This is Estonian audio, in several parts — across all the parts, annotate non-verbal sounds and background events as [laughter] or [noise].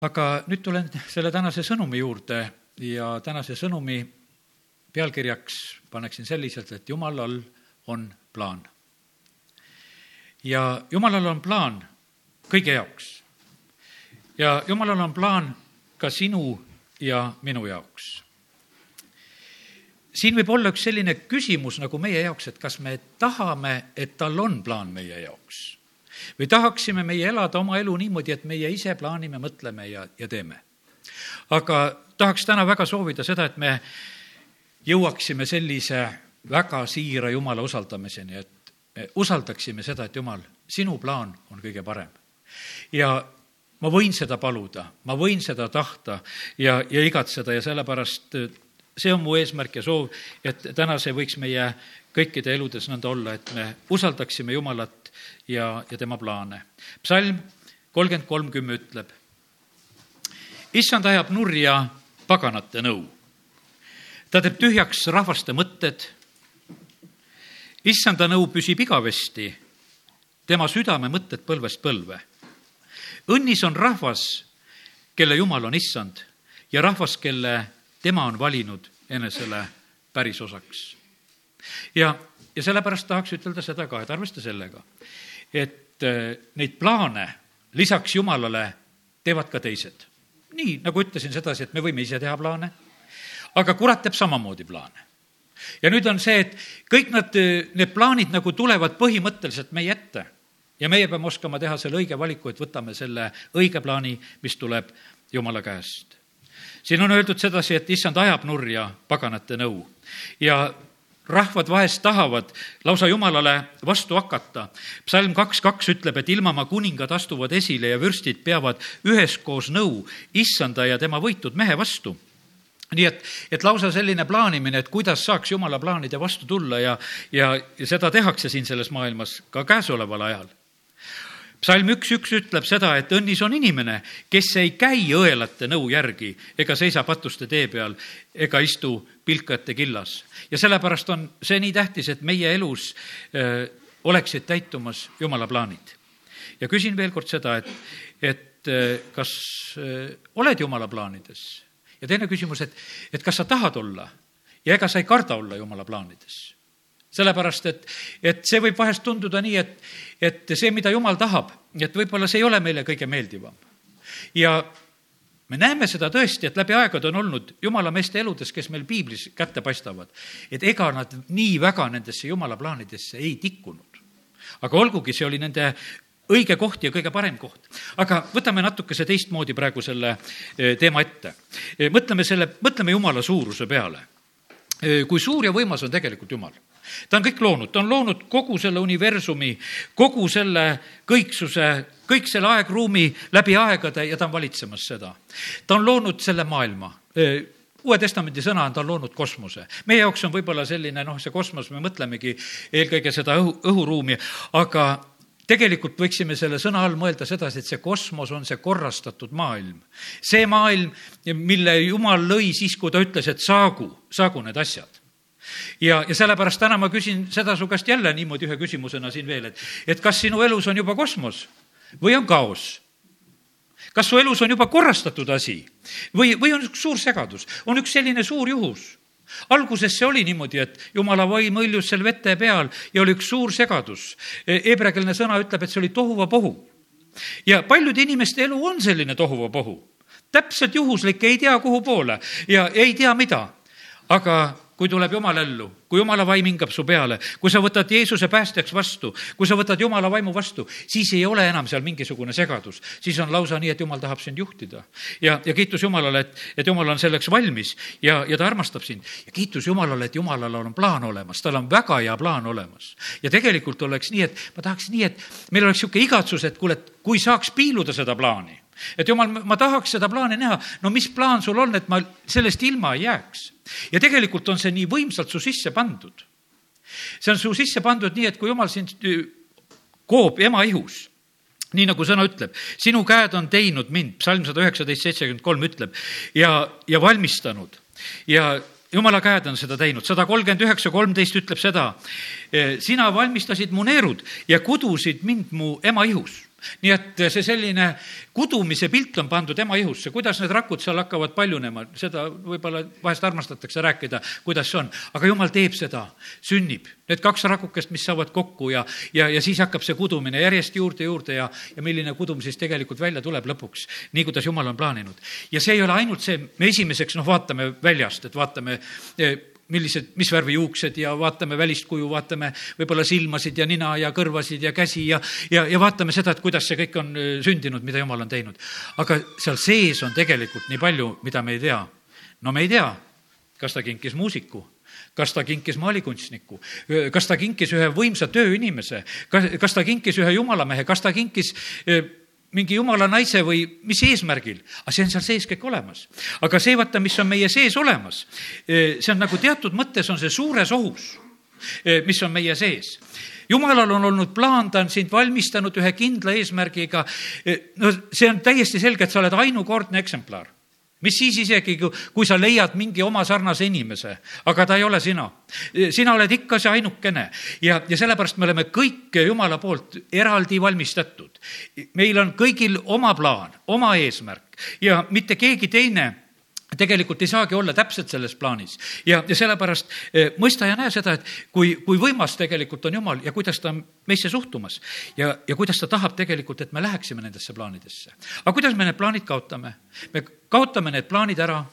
aga nüüd tulen selle tänase sõnumi juurde ja tänase sõnumi pealkirjaks paneksin selliselt, et Jumalal on plaan. ja Jumalal on plaan kõige jaoks. ja Jumalal on plaan ka sinu ja minu jaoks. siin võib olla üks selline küsimus nagu meie jaoks, et kas me tahame, et tal on plaan meie jaoks või tahaksime meie elada oma elu niimoodi, et meie ise plaanime, mõtleme ja, ja teeme. aga tahaks täna väga soovida seda, et me jõuaksime sellise väga siira Jumala usaldamiseni, et me usaldaksime seda, et Jumal, sinu plaan on kõige parem. ja ma võin seda paluda, ma võin seda tahta ja, ja igatseda ja sellepärast see on mu eesmärk ja soov, et täna see võiks meie kõikide eludes nõnda olla, et me usaldaksime Jumalat ja, ja tema plaane. psalm kolmkümmend kolm kümme ütleb, issand ajab nurja paganate nõu. ta teeb tühjaks rahvaste mõtted. issanda nõu püsib igavesti, tema südame mõtted põlvest põlve. õnnis on rahvas, kelle jumal on issand ja rahvas, kelle tema on valinud enesele pärisosaks. ja, ja sellepärast tahaks ütelda seda ka, et arvesta sellega, et äh, neid plaane lisaks Jumalale teevad ka teised nii, nagu ütlesin sedasi, et me võime ise teha plaane, aga kurat teeb samamoodi plaane. ja nüüd on see, et kõik nad, need plaanid nagu tulevad põhimõtteliselt meie ette ja meie peame oskama teha selle õige valiku, et võtame selle õige plaani, mis tuleb Jumala käest. siin on öeldud sedasi, et issand ajab nurja paganate nõu ja rahvad vahest tahavad lausa Jumalale vastu hakata. psalm kaks kaks ütleb, et ilmamaa kuningad astuvad esile ja vürstid peavad üheskoos nõu issanda ja tema võitud mehe vastu nii et, et lausa selline plaanimine, et kuidas saaks Jumala plaanide vastu tulla ja, ja, ja seda tehakse siin selles maailmas ka käesoleval ajal psalm üks, üks ütleb seda, et õnnis on inimene, kes ei käi õelate nõu järgi ega seisa patuste tee peal ega istu pilkajate killas. ja sellepärast on see nii tähtis, et meie elus öö, oleksid täitumas Jumala plaanid. ja küsin veel kord seda, et, et öö, kas öö, oled Jumala plaanides? ja teine küsimus, et, et kas sa tahad olla ja ega sa ei karda olla Jumala plaanides sellepärast, et, et see võib vahest tunduda nii, et, et see, mida Jumal tahab, et võib-olla see ei ole meile kõige meeldivam. ja me näeme seda tõesti, et läbi aegade on olnud jumala meeste eludes, kes meil piiblis kätte paistavad, et ega nad nii väga nendesse jumala plaanidesse ei tikkunud. aga olgugi, see oli nende õige koht ja kõige parem koht. aga võtame natukese teistmoodi praegu selle eh, teema ette. Eh, mõtleme selle, mõtleme jumala suuruse peale. Eh, kui suur ja võimas on tegelikult Jumal ta on kõik loonud, ta on loonud kogu selle universumi, kogu selle kõiksuse, kõik selle aegruumi läbi aegade ja ta on valitsemas seda. ta on loonud selle maailma Uue Testamendi sõna on, ta on loonud kosmose. meie jaoks on võib-olla selline, noh, see kosmos, me mõtlemegi eelkõige seda õhu, õhuruumi, aga tegelikult võiksime selle sõna all mõelda sedasi, et see kosmos on see korrastatud maailm. see maailm, mille Jumal lõi siis, kui ta ütles, et saagu, saagu need asjad ja, ja sellepärast täna ma küsin seda su käest jälle niimoodi ühe küsimusena siin veel, et, et kas sinu elus on juba kosmos või on kaos? kas su elus on juba korrastatud asi või, või on üks suur segadus, on üks selline suur juhus? alguses see oli niimoodi, et jumala vaim hõljus seal vete peal ja oli üks suur segadus. Heebreakeelne sõna ütleb, et see oli tohuvapohu. ja paljude inimeste elu on selline tohuvapohu. täpselt juhuslik, ei tea kuhu poole ja ei tea mida. aga kui tuleb Jumala ellu, kui Jumala vaim hingab su peale, kui sa võtad Jeesuse päästjaks vastu, kui sa võtad Jumala vaimu vastu, siis ei ole enam seal mingisugune segadus. siis on lausa nii, et Jumal tahab sind juhtida. ja, ja kiitus Jumalale, et, et Jumal on selleks valmis ja, ja ta armastab sind. ja kiitus Jumalale, et Jumalal on plaan olemas, tal on väga hea plaan olemas. ja tegelikult oleks nii, et ma tahaks nii, et meil oleks niisugune igatsus, et kuule, et kui saaks piiluda seda plaani et jumal, ma tahaks seda plaani näha, no mis plaan sul on, et ma sellest ilma ei jääks? ja tegelikult on see nii võimsalt su sisse pandud. see on su sisse pandud nii, et kui jumal sind koob ema ihus, nii nagu sõna ütleb, sinu käed on teinud mind, psalm sada üheksateist, seitsekümmend kolm ütleb, ja, ja valmistanud. Ja jumala käed on seda teinud, sada kolmkümmend üheksa, kolmteist ütleb seda, sina valmistasid mu neerud ja kudusid mind mu ema ihus nii et see selline kudumise pilt on pandud ema ihusse, kuidas need rakud seal hakkavad paljunema, seda võib-olla vahest armastatakse rääkida, kuidas see on, aga jumal teeb seda, sünnib. Need kaks rakukest, mis saavad kokku ja, ja, ja siis hakkab see kudumine järjest juurde, juurde ja, ja milline kudum siis tegelikult välja tuleb lõpuks, nii kuidas jumal on plaaninud. ja see ei ole ainult see, me esimeseks noh, vaatame väljast, et vaatame millised, mis värvi juuksed ja vaatame välist kuju, vaatame võib-olla silmasid ja nina ja kõrvasid ja käsi ja, ja, ja vaatame seda, et kuidas see kõik on äh, sündinud, mida jumal on teinud. aga seal sees on tegelikult nii palju, mida me ei tea. no me ei tea, kas ta kinkis muusiku kas ta kinkis maalikunstniku, kas ta kinkis ühe võimsa tööinimese, kas, kas ta kinkis ühe jumalamehe, kas ta kinkis äh, mingi jumala naise või mis eesmärgil, aga see on seal sees kõik olemas. aga see, vaata, mis on meie sees olemas, eh, see on nagu teatud mõttes on see suures ohus, eh, mis on meie sees jumalal on olnud plaan, ta on sind valmistanud ühe kindla eesmärgiga. Eh, no see on täiesti selge, et sa oled ainukordne eksemplar mis siis isegi, kui sa leiad mingi oma sarnase inimese, aga ta ei ole sina. sina oled ikka see ainukene ja, ja sellepärast me oleme kõik Jumala poolt eraldi valmistatud. meil on kõigil oma plaan, oma eesmärk ja mitte keegi teine tegelikult ei saagi olla täpselt selles plaanis ja, ja sellepärast eh, mõista ja näe seda, et kui, kui võimas tegelikult on Jumal ja kuidas ta on meisse suhtumas ja, ja kuidas ta tahab tegelikult, et me läheksime nendesse plaanidesse. aga kuidas me need plaanid kaotame? me kaotame need plaanid ära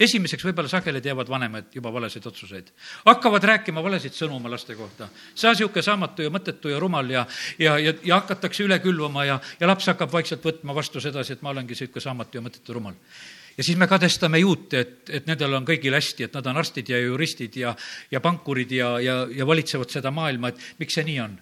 esimeseks võib-olla sageli teevad vanemad juba valesid otsuseid. hakkavad rääkima valesid sõnu oma laste kohta. sa niisugune saamatu ja mõttetu ja rumal ja, ja, ja, ja hakatakse üle külvama ja, ja laps hakkab vaikselt võtma vastu sedasi, et ma olengi niisugune saamatu ja mõttetu rumal ja siis me kadestame juute, et, et nendel on kõigil hästi, et nad on arstid ja juristid ja, ja pankurid ja, ja, ja valitsevad seda maailma, et miks see nii on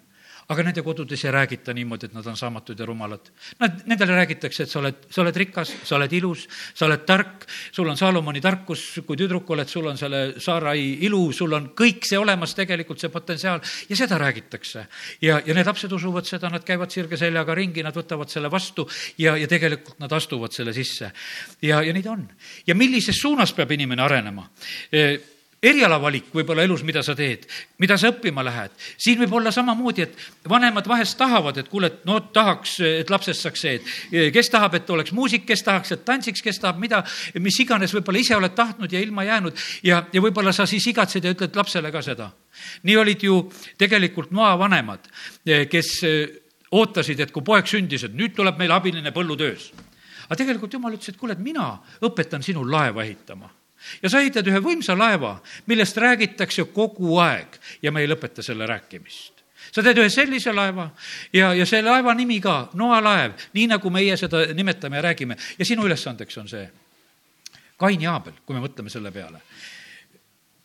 aga nende kodudes ei räägita niimoodi, et nad on saamatud ja rumalad. Nad, nendele räägitakse, et sa oled, sa oled rikas, sa oled ilus, sa oled tark, sul on Saalomoni tarkus, kui tüdruk oled, sul on selle Saarai ilu, sul on kõik see olemas, tegelikult see potentsiaal ja seda räägitakse. ja, ja need lapsed usuvad seda, nad käivad sirge seljaga ringi, nad võtavad selle vastu ja, ja tegelikult nad astuvad selle sisse. ja, ja nii ta on. ja millises suunas peab inimene arenema? Erialavalik võib-olla elus, mida sa teed, mida sa õppima lähed. siin võib olla samamoodi, et vanemad vahest tahavad, et kuule, et no tahaks, et lapsest saaks see, et kes tahab, et oleks muusik, kes tahaks, et tantsiks, kes tahab mida, mis iganes võib-olla ise oled tahtnud ja ilma jäänud ja, ja võib-olla sa siis igatsed ja ütled lapsele ka seda. nii olid ju tegelikult maavanemad, kes ootasid, et kui poeg sündis, et nüüd tuleb meil abiline põllutöös. aga tegelikult jumal ütles, et kuule, et mina õpetan sinul laeva ehitama ja sa ehitad ühe võimsa laeva, millest räägitakse kogu aeg ja me ei lõpeta selle rääkimist sa teed ühe sellise laeva ja, ja see laeva nimi ka, Noa laev, nii nagu meie seda nimetame ja räägime. ja sinu ülesandeks on see. Kain ja Aabel, kui me mõtleme selle peale.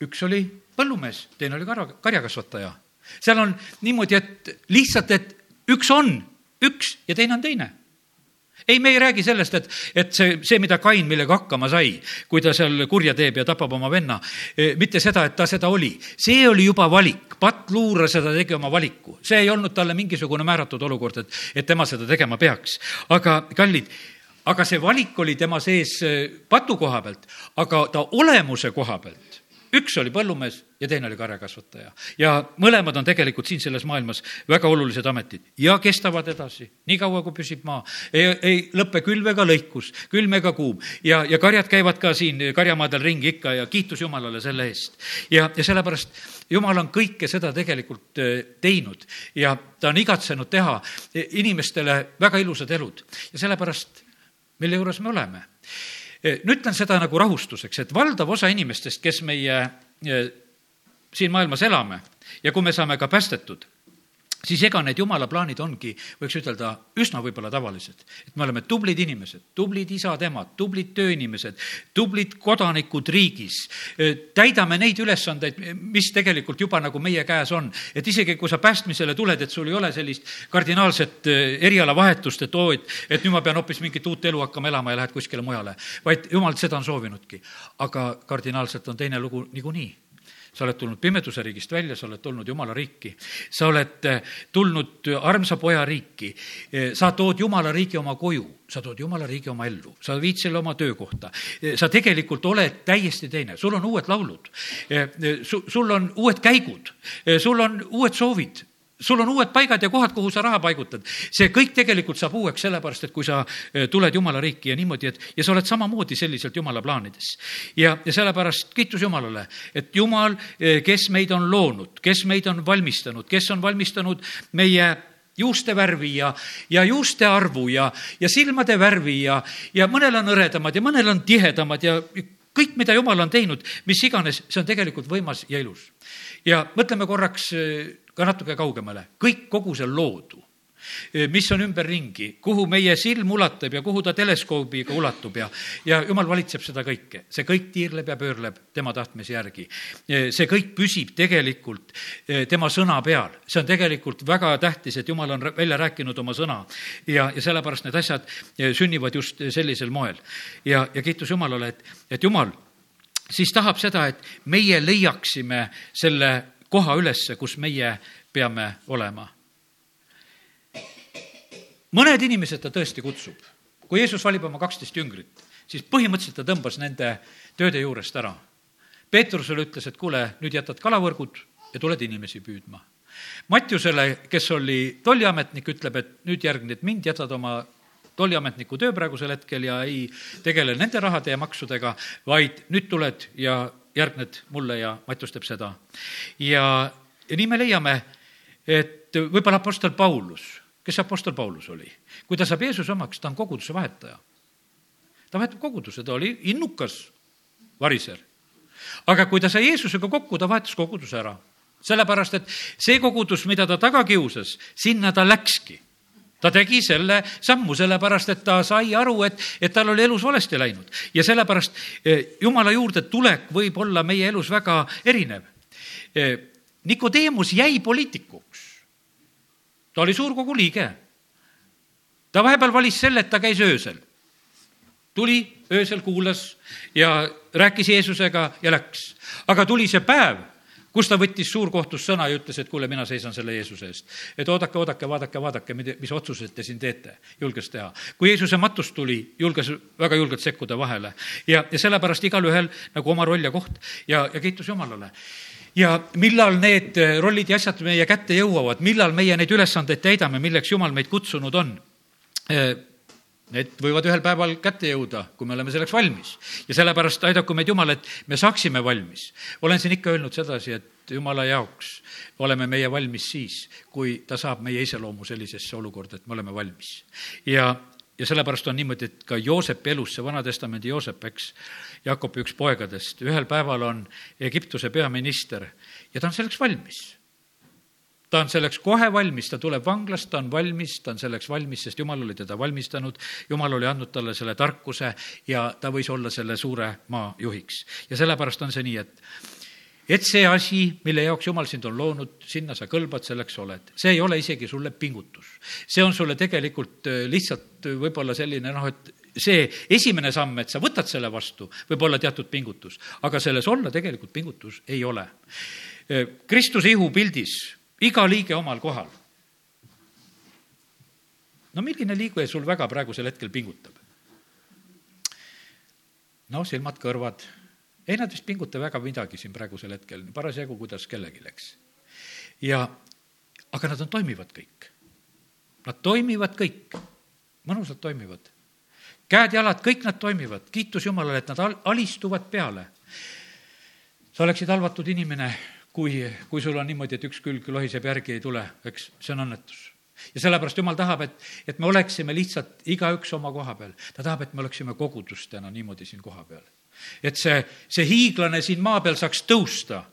üks oli põllumees, teine oli karja, karjakasvataja. seal on niimoodi, et lihtsalt, et üks on üks ja teine on teine ei, me ei räägi sellest, et, et see, see, mida Kain, millega hakkama sai, kui ta seal kurja teeb ja tapab oma venna, eh, mitte seda, et ta seda oli. see oli juba valik, patt luuraseda tegi oma valiku. see ei olnud talle mingisugune määratud olukord, et, et tema seda tegema peaks. aga kallid, aga see valik oli tema sees eh, patu koha pealt, aga ta olemuse koha pealt üks oli põllumees ja teine oli karjakasvataja. ja mõlemad on tegelikult siin selles maailmas väga olulised ametid ja kestavad edasi, niikaua kui püsib maa. ei, ei lõpe külv ega lõikus, külm ega kuum ja, ja karjad käivad ka siin karjamaadel ringi ikka ja kiitus Jumalale selle eest. ja, ja sellepärast Jumal on kõike seda tegelikult äh, teinud ja ta on igatsenud teha inimestele väga ilusad elud ja sellepärast, mille juures me oleme Eh, no ütlen seda nagu rahustuseks, et valdav osa inimestest, kes meie eh, siin maailmas elame ja kui me saame ka päästetud, siis ega need jumala plaanid ongi, võiks ütelda, üsna võib-olla tavalised. et me oleme tublid inimesed, tublid isad-emad, tublid tööinimesed, tublid kodanikud riigis, täidame neid ülesandeid, mis tegelikult juba nagu meie käes on. et isegi, kui sa päästmisele tuled, et sul ei ole sellist kardinaalset erialavahetust, et oo, et, et nüüd ma pean hoopis mingit uut elu hakkama elama ja lähed kuskile mujale, vaid jumal seda on soovinudki. aga kardinaalselt on teine lugu niikuinii sa oled tulnud pimeduse riigist välja, sa oled tulnud Jumala riiki. sa oled eh, tulnud armsa poja riiki. Eh, sa tood Jumala riigi oma koju, sa tood Jumala riigi oma ellu, sa viid selle oma töökohta. Eh, sa tegelikult oled täiesti teine, sul on uued laulud, sul on uued käigud, sul on uued soovid sul on uued paigad ja kohad, kuhu sa raha paigutad. see kõik tegelikult saab uueks, sellepärast et kui sa eh, tuled Jumala riiki ja niimoodi, et ja sa oled samamoodi selliselt Jumala plaanides. ja, ja sellepärast kiitus Jumalale, et Jumal, eh, kes meid on loonud, kes meid on valmistanud, kes on valmistanud meie juuste värvi ja, ja juuste arvu ja, ja silmade värvi ja, ja mõnel on hõredamad ja mõnel on tihedamad ja kõik, mida Jumal on teinud, mis iganes, see on tegelikult võimas ja ilus. ja mõtleme korraks ka natuke kaugemale, kõik, kogu see loodu, mis on ümberringi, kuhu meie silm ulatab ja kuhu ta teleskoobiga ulatub ja, ja jumal valitseb seda kõike. see kõik tiirleb ja pöörleb tema tahtmise järgi. see kõik püsib tegelikult tema sõna peal. see on tegelikult väga tähtis, et jumal on välja rääkinud oma sõna ja, ja sellepärast need asjad sünnivad just sellisel moel. ja, ja kiitus Jumalale, et, et Jumal siis tahab seda, et meie leiaksime selle koha ülesse, kus meie peame olema. mõned inimesed ta tõesti kutsub. kui Jeesus valib oma kaksteist jüngrit, siis põhimõtteliselt ta tõmbas nende tööde juurest ära. Peetrusele ütles, et kuule, nüüd jätad kalavõrgud ja tuled inimesi püüdma. Matjusele, kes oli tolliametnik, ütleb, et nüüd järgned mind, jätad oma tolliametniku töö praegusel hetkel ja ei tegele nende rahade ja maksudega, vaid nüüd tuled ja järgned mulle ja Mattius teeb seda. ja, ja nii me leiame, et võib-olla Apostel Paulus, kes Apostel Paulus oli? kui ta saab Jeesuse omaks, ta on koguduse vahetaja. ta vahetab koguduse, ta oli innukas variser. aga kui ta sai Jeesusega kokku, ta vahetas koguduse ära. sellepärast, et see kogudus, mida ta taga kiusas, sinna ta läkski ta tegi selle sammu sellepärast, et ta sai aru, et, et tal oli elus valesti läinud ja sellepärast eh, Jumala juurde tulek võib olla meie elus väga erinev. Eh, Nikodeemus jäi poliitikuks. ta oli suurkogu liige. ta vahepeal valis selle, et ta käis öösel. tuli öösel, kuulas ja rääkis Jeesusega ja läks. aga tuli see päev kus ta võttis suurkohtus sõna ja ütles, et kuule, mina seisan selle Jeesuse eest. et oodake, oodake, vaadake, vaadake, mis otsused te siin teete, julges teha. kui Jeesuse matus tuli, julges väga julgelt sekkuda vahele. Ja, ja sellepärast igalühel nagu oma roll ja koht ja, ja kiitus Jumalale. Ja millal need rollid ja asjad meie kätte jõuavad, millal meie neid ülesandeid täidame, milleks Jumal meid kutsunud on Need võivad ühel päeval kätte jõuda, kui me oleme selleks valmis. ja sellepärast aidaku meid Jumal, et me saaksime valmis. olen siin ikka öelnud sedasi, et Jumala jaoks oleme meie valmis siis, kui ta saab meie iseloomu sellisesse olukorda, et me oleme valmis. ja, ja sellepärast on niimoodi, et ka Joosepi elus, see Vana-testamendi Joosep, eks, Jakobi üks poegadest, ühel päeval on Egiptuse peaminister ja ta on selleks valmis ta on selleks kohe valmis, ta tuleb vanglast, ta on valmis, ta on selleks valmis, sest Jumal oli teda valmistanud, Jumal oli andnud talle selle tarkuse ja ta võis olla selle suure maa juhiks. ja sellepärast on see nii, et et see asi, mille jaoks Jumal sind on loonud, sinna sa kõlbad, selleks oled. see ei ole isegi sulle pingutus. see on sulle tegelikult äh, lihtsalt äh, võib-olla selline noh, et see esimene samm, et sa võtad selle vastu, võib olla teatud pingutus, aga selles olla tegelikult pingutus ei ole. Äh, Kristuse ihupildis iga liige omal kohal. no milline liige sul väga praegusel hetkel pingutab? no silmad-kõrvad, ei nad vist pinguta väga midagi siin praegusel hetkel, parasjagu, kuidas kellelgi läks. ja, aga nad on, toimivad kõik. Nad toimivad kõik, mõnusalt toimivad. käed-jalad, kõik nad toimivad, kiitus Jumalale, et nad al-, alistuvad peale. sa oleksid halvatud inimene kui, kui sul on niimoodi, et üks külg lohiseb, järgi ei tule, eks, see on õnnetus. ja sellepärast Jumal tahab, et, et me oleksime lihtsalt igaüks oma koha peal. ta tahab, et me oleksime kogudustena niimoodi siin koha peal. et see, see hiiglane siin maa peal saaks tõusta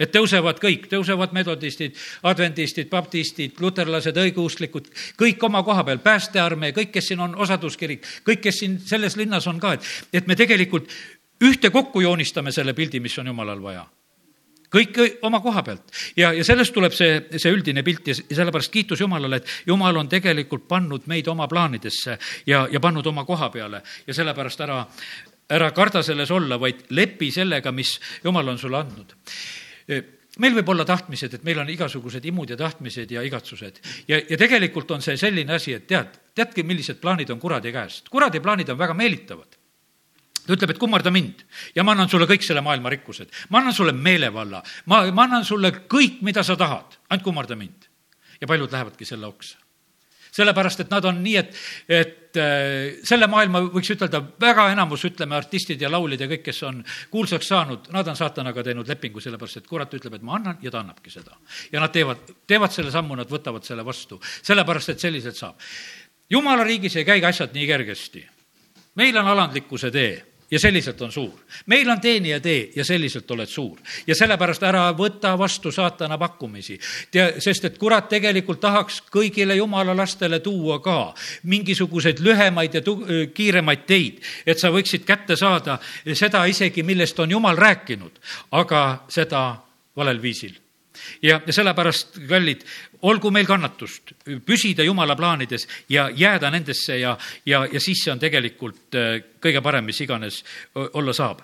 et tõusevad kõik, tõusevad metodistid, adventistid, baptistid, luterlased, õigeusklikud, kõik oma koha peal, päästearmee, kõik, kes siin on osaduskirik, kõik, kes siin selles linnas on ka, et, et me tegelikult ühtekokku joonistame selle pildi, mis on jumalal vaja kõik oma koha pealt ja, ja sellest tuleb see, see üldine pilt ja sellepärast kiitus Jumalale, et Jumal on tegelikult pannud meid oma plaanidesse ja, ja pannud oma koha peale ja sellepärast ära, ära karda selles olla, vaid lepi sellega, mis Jumal on sulle andnud meil võib olla tahtmised, et meil on igasugused imud ja tahtmised ja igatsused. ja, ja tegelikult on see selline asi, et tead, teadki, millised plaanid on kuradi käest. kuradi plaanid on väga meelitavad ta ütleb, et kummarda mind ja ma annan sulle kõik selle maailma rikkused. ma annan sulle meelevalla, ma, ma annan sulle kõik, mida sa tahad, ainult kummarda mind. ja paljud lähevadki selle oksa sellepärast, et nad on nii, et, et äh, selle maailma võiks ütelda, väga enamus, ütleme, artistid ja lauljad ja kõik, kes on kuulsaks saanud, nad on saatanaga teinud lepingu, sellepärast et kurat ütleb, et ma annan ja ta annabki seda. ja nad teevad, teevad selle sammu, nad võtavad selle vastu, sellepärast et selliselt saab. jumala riigis ei käi asjad nii kergesti. meil on alandlikkuse tee ja selliselt on suur. meil on teenija tee ja selliselt oled suur. ja sellepärast ära võta vastu saatana pakkumisi. tea, sest et kurat tegelikult tahaks kõigile jumala lastele tuua ka mingisuguseid lühemaid ja tu-, kiiremaid teid, et sa võiksid kätte saada seda isegi, millest on jumal rääkinud, aga seda valel viisil ja, sellepärast, kallid, olgu meil kannatust, püsida Jumala plaanides ja jääda nendesse ja, ja, ja siis see on tegelikult äh, kõige parem, mis iganes olla saab.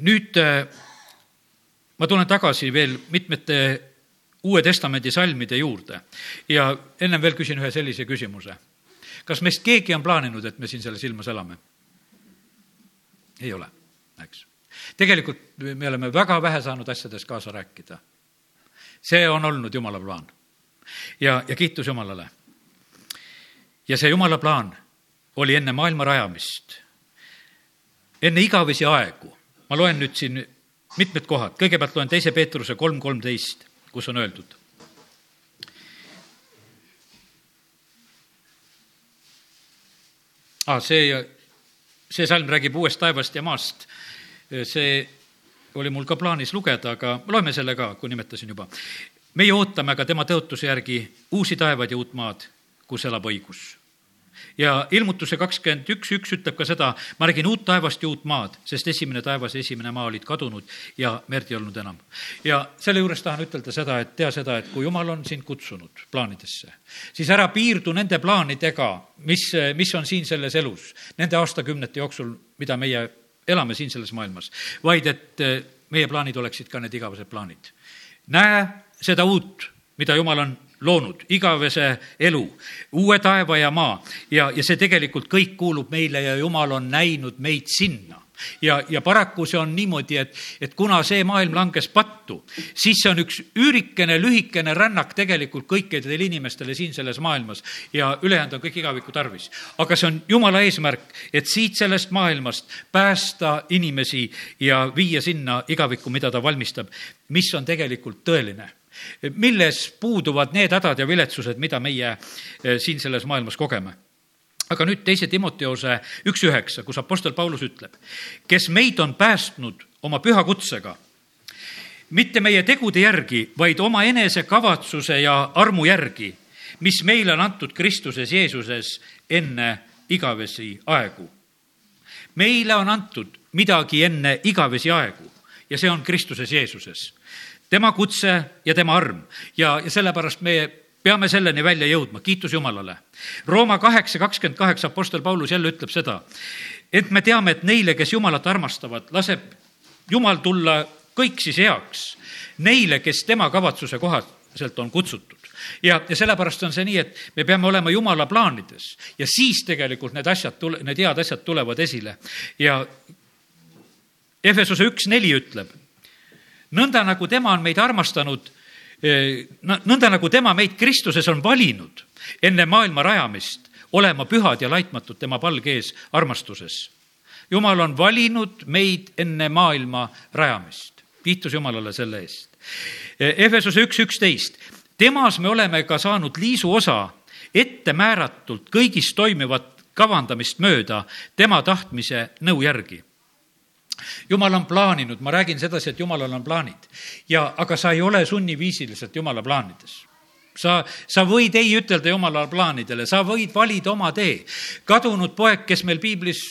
nüüd äh, ma tulen tagasi veel mitmete Uue Testamendi salmide juurde ja ennem veel küsin ühe sellise küsimuse. kas meist keegi on plaaninud, et me siin selles ilmas elame? ei ole, eks. tegelikult me oleme väga vähe saanud asjades kaasa rääkida see on olnud Jumala plaan. ja, ja kiitus Jumalale. ja see Jumala plaan oli enne maailma rajamist, enne igavesi aegu. ma loen nüüd siin mitmed kohad, kõigepealt loen teise Peetruse kolm kolmteist, kus on öeldud. ah, see, see salm räägib uuest taevast ja maast. see oli mul ka plaanis lugeda, aga loeme selle ka, kui nimetasin juba. meie ootame aga tema tõotuse järgi uusi taevaid ja uut maad, kus elab õigus ja ilmutuse kakskümmend üks, üks ütleb ka seda, ma nägin uut taevast ja uut maad, sest esimene taevas ja esimene maa olid kadunud ja merd ei olnud enam. ja selle juures tahan ütelda seda, et tea seda, et kui jumal on sind kutsunud plaanidesse, siis ära piirdu nende plaanidega, mis, mis on siin selles elus, nende aastakümnete jooksul, mida meie elame siin selles maailmas, vaid et eh, meie plaanid oleksid ka need igavesed plaanid. näe seda uut, mida Jumal on loonud, igavese elu, uue taeva ja maa ja, ja see tegelikult kõik kuulub meile ja Jumal on näinud meid sinna ja, ja paraku see on niimoodi, et, et kuna see maailm langes pattu, siis see on üks üürikene, lühikene rännak tegelikult kõikidele inimestele siin selles maailmas. Ja ülejäänud on kõik igaviku tarvis. aga see on jumala eesmärk, et siit sellest maailmast päästa inimesi ja viia sinna igavikku, mida ta valmistab, mis on tegelikult tõeline. Milles puuduvad need hädad ja viletsused, mida meie eh, siin selles maailmas kogeme aga nüüd teise Timoteose üks üheksa, kus Apostel Paulus ütleb, kes meid on päästnud oma püha kutsega, mitte meie tegude järgi, vaid oma enese kavatsuse ja armu järgi, mis meile on antud Kristuses Jeesuses enne igavesi aegu. meile on antud midagi enne igavesi aegu ja see on Kristuses Jeesuses. tema kutse ja tema arm ja, ja sellepärast meie peame selleni välja jõudma, kiitus Jumalale. Rooma kaheksa kakskümmend kaheksa Apostel Paulus jälle ütleb seda, et me teame, et neile, kes Jumalat armastavad, laseb Jumal tulla kõik siis heaks, neile, kes tema kavatsuse kohaselt on kutsutud. Ja, ja sellepärast on see nii, et me peame olema jumala plaanides. Ja siis tegelikult need asjad tule-, need head asjad tulevad esile. Ja Efesuse üks neli ütleb, nõnda nagu tema on meid armastanud nõnda nagu tema meid Kristuses on valinud enne maailma rajamist, olema pühad ja laitmatud tema palge ees armastuses. jumal on valinud meid enne maailma rajamist. kiitus Jumalale selle eest. Efesuse üks üksteist, temas me oleme ka saanud liisu osa ette määratult kõigist toimivat kavandamist mööda tema tahtmise nõu järgi jumal on plaaninud, ma räägin sedasi, et jumalal on plaanid. ja, aga sa ei ole sunniviisiliselt jumala plaanides sa, sa võid ei ütelda jumala plaanidele, sa võid valida oma tee. kadunud poeg, kes meil piiblis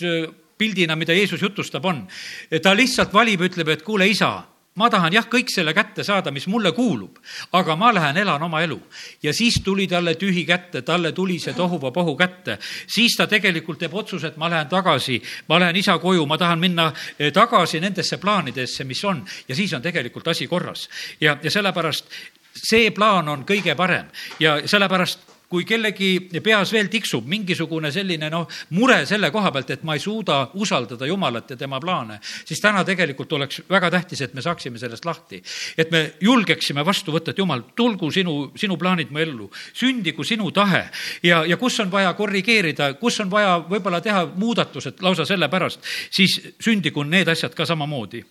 pildina, mida Jeesus jutustab, on, ta lihtsalt valib, ütleb, et kuule, isa ma tahan jah, kõik selle kätte saada, mis mulle kuulub, aga ma lähen elan oma elu. ja siis tuli talle tühi kätte, talle tuli see tohuvapohu kätte. siis ta tegelikult teeb otsuse, et ma lähen tagasi, ma lähen isa koju, ma tahan minna eh, tagasi nendesse plaanidesse, mis on ja siis on tegelikult asi korras. ja, ja sellepärast see plaan on kõige parem ja sellepärast kui kellegi peas veel tiksub mingisugune selline noh, mure selle koha pealt, et ma ei suuda usaldada Jumalat ja tema plaane, siis täna tegelikult oleks väga tähtis, et me saaksime sellest lahti. et me julgeksime vastu võtta, et Jumal, tulgu sinu, sinu plaanid mu ellu, sündigu sinu tahe ja, ja kus on vaja korrigeerida, kus on vaja võib-olla teha muudatused lausa sellepärast, siis sündigu need asjad ka samamoodi.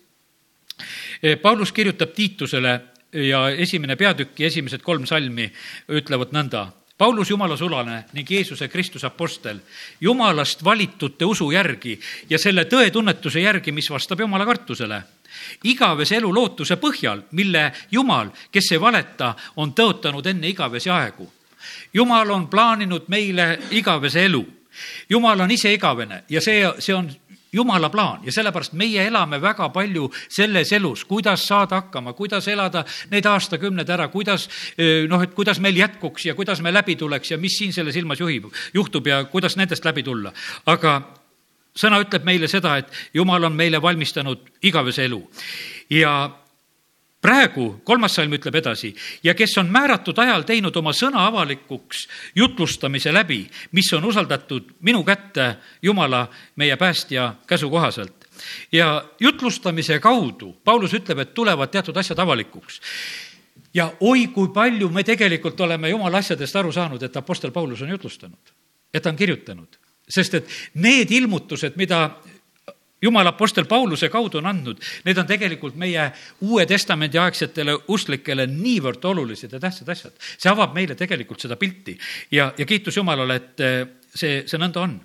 Paulus kirjutab Tiitusele ja esimene peatükk ja esimesed kolm salmi ütlevad nõnda Paulus, Jumala sulane ning Jeesuse Kristuse apostel, Jumalast valitute usu järgi ja selle tõetunnetuse järgi, mis vastab Jumala kartusele igavese elu lootuse põhjal, mille Jumal, kes ei valeta, on tõotanud enne igavesi aegu. Jumal on plaaninud meile igavese elu. Jumal on ise igavene ja see, see on jumala plaan ja sellepärast meie elame väga palju selles elus, kuidas saada hakkama, kuidas elada need aastakümned ära, kuidas noh, et kuidas meil jätkuks ja kuidas me läbi tuleks ja mis siin selles ilmas juhib, juhtub ja kuidas nendest läbi tulla. aga sõna ütleb meile seda, et jumal on meile valmistanud igavese elu ja praegu kolmas salm ütleb edasi ja kes on määratud ajal teinud oma sõna avalikuks jutlustamise läbi, mis on usaldatud minu kätte Jumala, meie päästja käsu kohaselt. ja jutlustamise kaudu, Paulus ütleb, et tulevad teatud asjad avalikuks ja oi, kui palju me tegelikult oleme jumala asjadest aru saanud, et Apostel Paulus on jutlustanud, et ta on kirjutanud. sest et need ilmutused, mida jumala apostel Pauluse kaudu on andnud, need on tegelikult meie Uue Testamendi aegsetele usklikele niivõrd olulised ja tähtsad asjad. see avab meile tegelikult seda pilti ja, ja kiitus Jumalale, et eh, see, see nõnda on.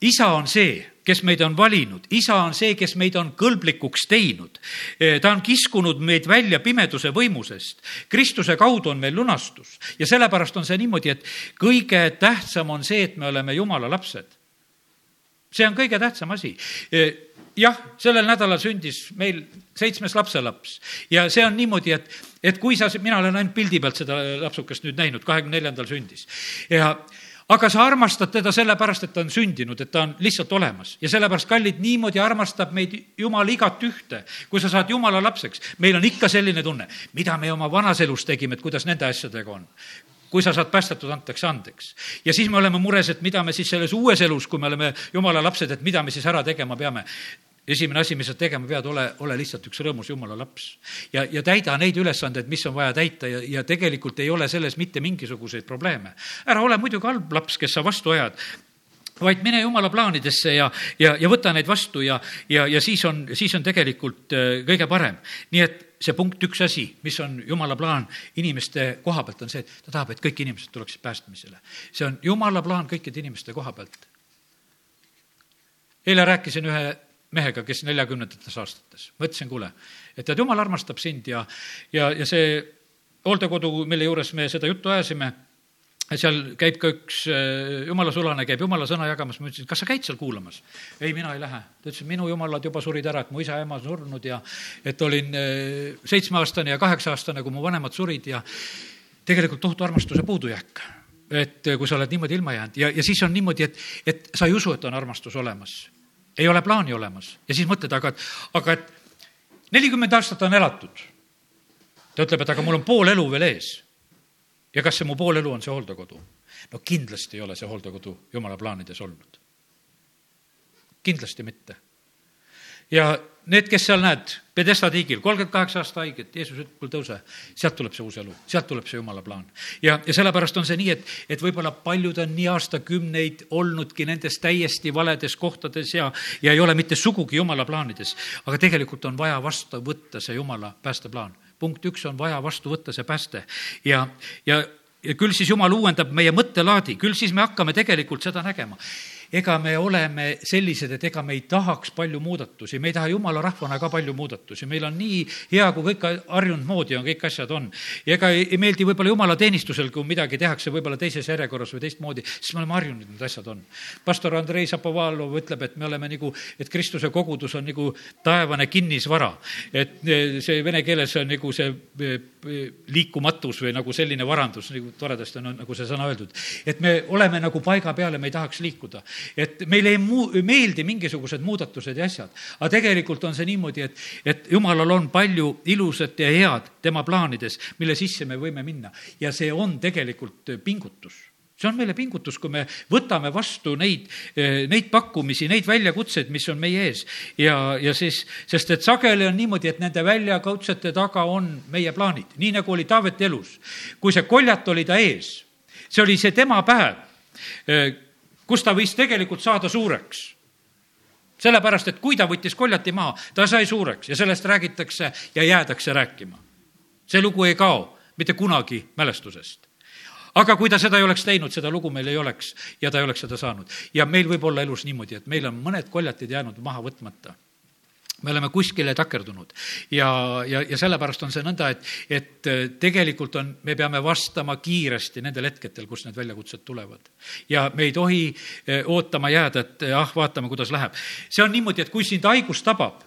isa on see, kes meid on valinud, isa on see, kes meid on kõlblikuks teinud. Eh, ta on kiskunud meid välja pimeduse võimusest. Kristuse kaudu on meil lunastus ja sellepärast on see niimoodi, et kõige tähtsam on see, et me oleme Jumala lapsed see on kõige tähtsam asi. E, jah, sellel nädalal sündis meil seitsmes lapselaps. Ja see on niimoodi, et, et kui sa, mina olen ainult pildi pealt seda lapsukest nüüd näinud, kahekümne neljandal sündis. Ja aga sa armastad teda sellepärast, et ta on sündinud, et ta on lihtsalt olemas. Ja sellepärast, kallid, niimoodi armastab meid Jumal igat ühte. kui sa saad Jumala lapseks, meil on ikka selline tunne, mida me oma vanas elus tegime, et kuidas nende asjadega on kui sa saad päästetud, antakse andeks. ja siis me oleme mures, et mida me siis selles uues elus, kui me oleme jumala lapsed, et mida me siis ära tegema peame esimene asi, mis sa tegema pead, ole, ole lihtsalt üks rõõmus jumala laps. ja, ja täida neid ülesandeid, mis on vaja täita ja, ja tegelikult ei ole selles mitte mingisuguseid probleeme. ära ole muidugi halb laps, kes sa vastu ajad, vaid mine jumala plaanidesse ja, ja, ja võta neid vastu ja, ja, ja siis on, siis on tegelikult äh, kõige parem. nii et see punkt üks asi, mis on jumala plaan inimeste koha pealt, on see, et ta tahab, et kõik inimesed tuleksid päästmisele. see on jumala plaan kõikide inimeste koha pealt. eile rääkisin ühe mehega, kes neljakümnendates aastates, ma ütlesin, kuule, et tead, jumal armastab sind ja, ja, ja see hooldekodu, mille juures me seda juttu ajasime seal käib ka üks äh, jumala sulane, käib jumala sõna jagamas, ma ütlesin, kas sa käid seal kuulamas? ei, mina ei lähe. ta ütles, et minu jumalad juba surid ära, et mu isa ja ema surnud ja et olin äh, seitsmeaastane ja kaheksa-aastane, kui mu vanemad surid ja tegelikult tohutu armastuse puudujääk. et äh, kui sa oled niimoodi ilma jäänud ja, ja siis on niimoodi, et, et sa ei usu, et on armastus olemas. ei ole plaani olemas ja siis mõtled, aga, aga et nelikümmend aastat on elatud. ta ütleb, et aga mul on pool elu veel ees ja kas see mu pool elu on see hooldekodu? no kindlasti ei ole see hooldekodu jumala plaanides olnud. kindlasti mitte. ja need, kes seal näed, Pedesta tiigil, kolmkümmend kaheksa aasta haiget, Jeesus ütleb, kuule tõuse, sealt tuleb see uus elu, sealt tuleb see jumala plaan. ja, ja sellepärast on see nii, et, et võib-olla paljud on nii aastakümneid olnudki nendes täiesti valedes kohtades ja, ja ei ole mitte sugugi jumala plaanides, aga tegelikult on vaja vastu võtta see jumala päästeplaan punkt üks on vaja vastu võtta see pääste. Ja, ja, ja küll siis Jumal uuendab meie mõttelaadi, küll siis me hakkame tegelikult seda nägema ega me oleme sellised, et ega me ei tahaks palju muudatusi, me ei taha jumala rahvana ka palju muudatusi, meil on nii hea, kui kõik harjunud moodi on, kõik asjad on. ja ega ei, meeldi võib-olla jumalateenistusel, kui midagi tehakse võib-olla teises järjekorras või teistmoodi, siis me oleme harjunud, need asjad on. pastor Andrei Zapovalov ütleb, et me oleme nagu, et Kristuse kogudus on nagu taevane kinnisvara. et e, see vene keeles on nagu see e, e, liikumatus või nagu selline varandus, nagu toredasti on nagu see sõna öeldud. et me oleme nagu paiga peal ja me ei tahaks liikuda et meile ei muu-, meeldi mingisugused muudatused ja asjad. aga tegelikult on see niimoodi, et, et jumalal on palju ilusat ja head tema plaanides, mille sisse me võime minna ja see on tegelikult pingutus see on meile pingutus, kui me võtame vastu neid, neid pakkumisi, neid väljakutseid, mis on meie ees. ja, ja siis, sest et sageli on niimoodi, et nende väljakutsete taga on meie plaanid, nii nagu oli Taaveti elus. kui see koljat oli ta ees, see oli see tema päev, kus ta võis tegelikult saada suureks sellepärast, et kui ta võttis koljati maha, ta sai suureks ja sellest räägitakse ja jäädakse rääkima. see lugu ei kao mitte kunagi mälestusest aga kui ta seda ei oleks teinud, seda lugu meil ei oleks ja ta ei oleks seda saanud. ja meil võib olla elus niimoodi, et meil on mõned koljatid jäänud maha võtmata me oleme kuskile takerdunud ja, ja, ja sellepärast on see nõnda, et, et äh, tegelikult on, me peame vastama kiiresti nendel hetkedel, kus need väljakutsed tulevad. ja me ei tohi äh, ootama jääda, et ah, vaatame, kuidas läheb. see on niimoodi, et kui sind haigus tabab,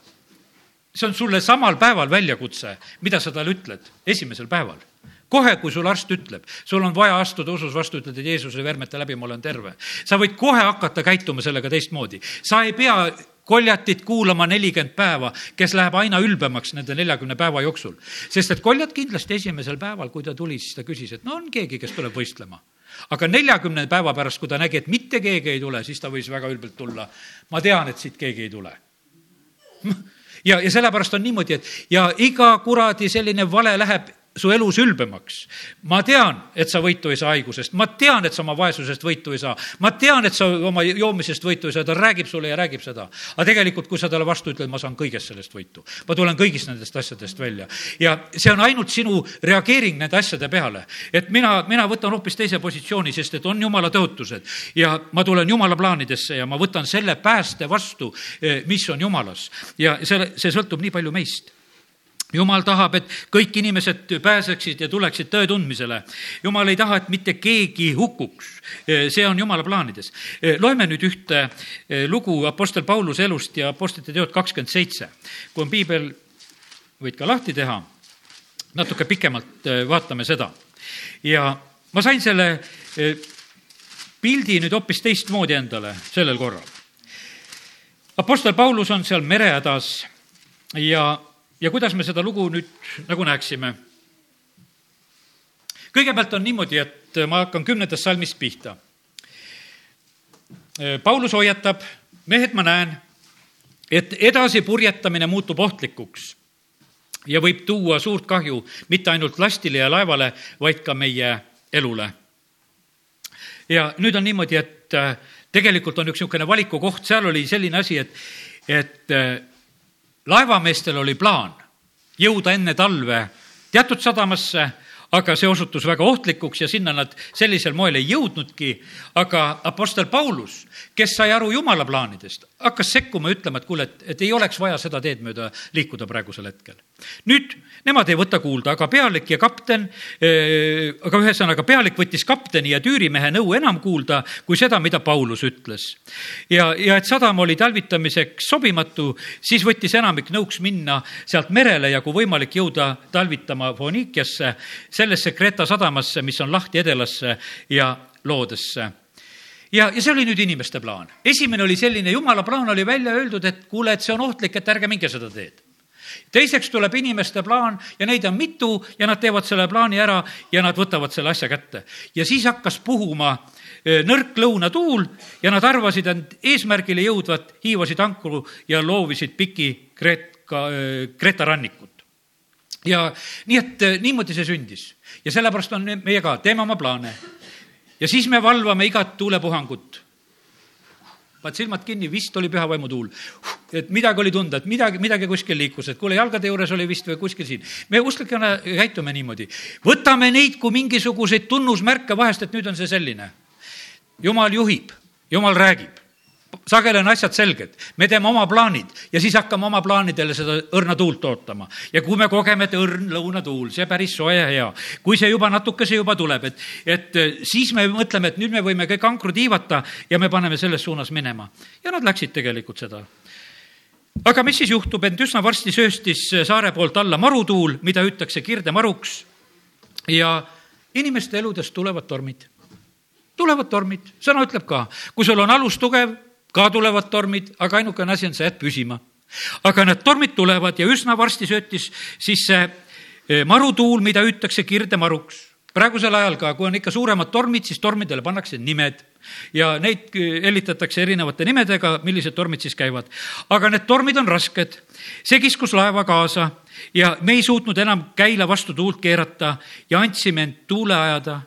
see on sulle samal päeval väljakutse, mida sa talle ütled, esimesel päeval kohe, kui sul arst ütleb, sul on vaja astuda usus vastu, ütled, et Jeesuse vermete läbi ma olen terve. sa võid kohe hakata käituma sellega teistmoodi. sa ei pea koljatit kuulama nelikümmend päeva, kes läheb aina ülbemaks nende neljakümne päeva jooksul. sest et koljat kindlasti esimesel päeval, kui ta tuli, siis ta küsis, et no on keegi, kes tuleb võistlema. aga neljakümne päeva pärast, kui ta nägi, et mitte keegi ei tule, siis ta võis väga ülbelt tulla. ma tean, et siit keegi ei tule [laughs] ja, ja sellepärast on niimoodi, et ja iga kuradi selline vale läheb su elus ülbemaks. ma tean, et sa võitu ei saa haigusest, ma tean, et sa oma vaesusest võitu ei saa, ma tean, et sa oma joomisest võitu ei saa, ta räägib sulle ja räägib seda. aga tegelikult, kui sa talle vastu ütled, ma saan kõigest sellest võitu, ma tulen kõigist nendest asjadest välja. Ja see on ainult sinu reageering nende asjade peale. et mina, mina võtan hoopis teise positsiooni, sest et on jumala tõotused. Ja ma tulen jumala plaanidesse ja ma võtan selle pääste vastu, eh, mis on jumalas. Ja selle, see sõltub nii palju meist jumal tahab, et kõik inimesed pääseksid ja tuleksid tõe tundmisele. jumal ei taha, et mitte keegi hukkuks. see on jumala plaanides. loeme nüüd ühte eh, lugu Apostel Pauluse elust ja Apostlite teod kakskümmend seitse. kui on piibel, võid ka lahti teha, natuke pikemalt eh, vaatame seda. ja ma sain selle eh, pildi nüüd hoopis teistmoodi endale sellel korral. Apostel Paulus on seal merehädas ja ja kuidas me seda lugu nüüd nagu näeksime? kõigepealt on niimoodi, et ma hakkan kümnendast salmist pihta. Paulus hoiatab, mehed, ma näen, et edasipurjetamine muutub ohtlikuks ja võib tuua suurt kahju mitte ainult lastile ja laevale, vaid ka meie elule. ja nüüd on niimoodi, et tegelikult on üks niisugune valikukoht, seal oli selline asi, et, et laevameestel oli plaan jõuda enne talve teatud sadamasse, aga see osutus väga ohtlikuks ja sinna nad sellisel moel ei jõudnudki. aga Apostel Paulus, kes sai aru Jumala plaanidest, hakkas sekkuma, ütlema, et kuule, et, et ei oleks vaja seda teed mööda liikuda praegusel hetkel. Nüüd nemad ei võta kuulda, aga pealik ja kapten äh,, aga ühesõnaga pealik võttis kapteni ja tüürimehe nõu enam kuulda kui seda, mida Paulus ütles. ja, ja et sadam oli talvitamiseks sobimatu, siis võttis enamik nõuks minna sealt merele ja kui võimalik, jõuda talvitama Foonikiasse, sellesse Kreeta sadamasse, mis on lahti Edelasse ja Loodesse ja, ja see oli nüüd inimeste plaan. esimene oli selline, jumala plaan oli välja öeldud, et kuule, et see on ohtlik, et ärge minge seda teed teiseks tuleb inimeste plaan ja neid on mitu ja nad teevad selle plaani ära ja nad võtavad selle asja kätte. ja siis hakkas puhuma nõrk lõunatuul ja nad arvasid end eesmärgile jõudvat, hiivasid ankru ja loovisid piki Kreeka, Kreeta rannikut. ja nii, et niimoodi see sündis ja sellepärast on meie ka, teeme oma plaane. ja siis me valvame igat tuulepuhangut paned silmad kinni, vist oli pühavaimu tuul. et midagi oli tunda, et midagi, midagi kuskil liikus, et kuule, jalgade juures oli vist või kuskil siin. me usklikena käitume niimoodi. võtame neid kui mingisuguseid tunnusmärke vahest, et nüüd on see selline. jumal juhib, jumal räägib sageli on asjad selged, me teeme oma plaanid ja siis hakkame oma plaanidele seda õrna tuult ootama. ja kui me kogeme, et õrn lõunatuul, see päris soe ja hea, kui see juba natukese juba tuleb, et, et eh, siis me mõtleme, et nüüd me võime kõik ankru tiivata ja me paneme selles suunas minema. ja nad läksid tegelikult seda. Aga mis siis juhtub, ent üsna varsti sööstis saare poolt alla marutuul, mida hüütakse kirdemaruks ja inimeste eludest tulevad tormid. Tulevad tormid, sõna ütleb ka, kui sul on alus tugev, ka tulevad tormid, aga ainukene asi on, sa jääd püsima. aga need tormid tulevad ja üsna varsti söötis siis see eh, marutuul, mida hüütakse kirdemaruks praegusel ajal ka, kui on ikka suuremad tormid, siis tormidele pannakse nimed ja neid hellitatakse erinevate nimedega, millised tormid siis käivad. aga need tormid on rasked. see kiskus laeva kaasa ja me ei suutnud enam käila vastu tuult keerata ja andsime end tuule ajada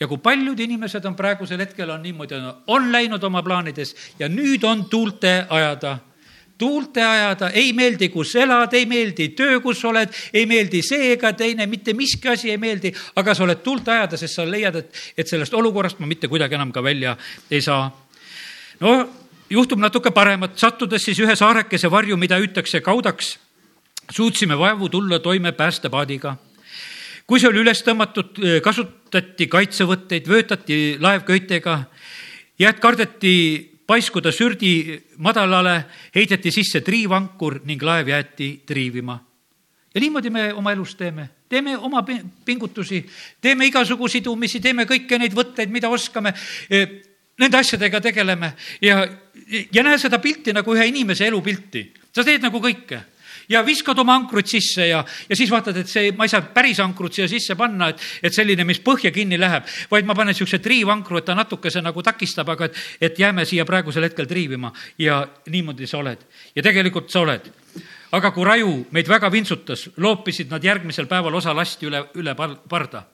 ja kui paljud inimesed on praegusel hetkel on niimoodi, on läinud oma plaanides ja nüüd on tuulte ajada. Tuulte ajada, ei meeldi, kus elad, ei meeldi töö, kus oled, ei meeldi see ega teine, mitte miski asi ei meeldi, aga sa oled tuult ajada, sest sa leiad, et, et sellest olukorrast ma mitte kuidagi enam ka välja ei saa. no juhtub natuke paremat, sattudes siis ühe saarekese varju, mida hüütakse kaudaks, suutsime vaevu tulla toime päästepaadiga kui see oli üles tõmmatud, kasutati kaitsevõtteid, vöötati laev köitega ja et kardeti paiskuda sürdi madalale, heideti sisse triivankur ning laev jäeti triivima. ja niimoodi me oma elus teeme, teeme oma pingutusi, teeme igasugu sidumisi, teeme kõiki neid võtteid, mida oskame. E, nende asjadega tegeleme ja, ja näe seda pilti nagu ühe inimese elupilti. sa teed nagu kõike ja viskad oma ankrut sisse ja, ja siis vaatad, et see, ma ei saa päris ankrut siia sisse panna, et, et selline, mis põhja kinni läheb, vaid ma panen niisuguse triivankru, et ta natukese nagu takistab, aga et, et jääme siia praegusel hetkel triivima ja niimoodi sa oled. ja tegelikult sa oled aga kui raju meid väga vintsutas, loopisid nad järgmisel päeval osa lasti üle, üle parda.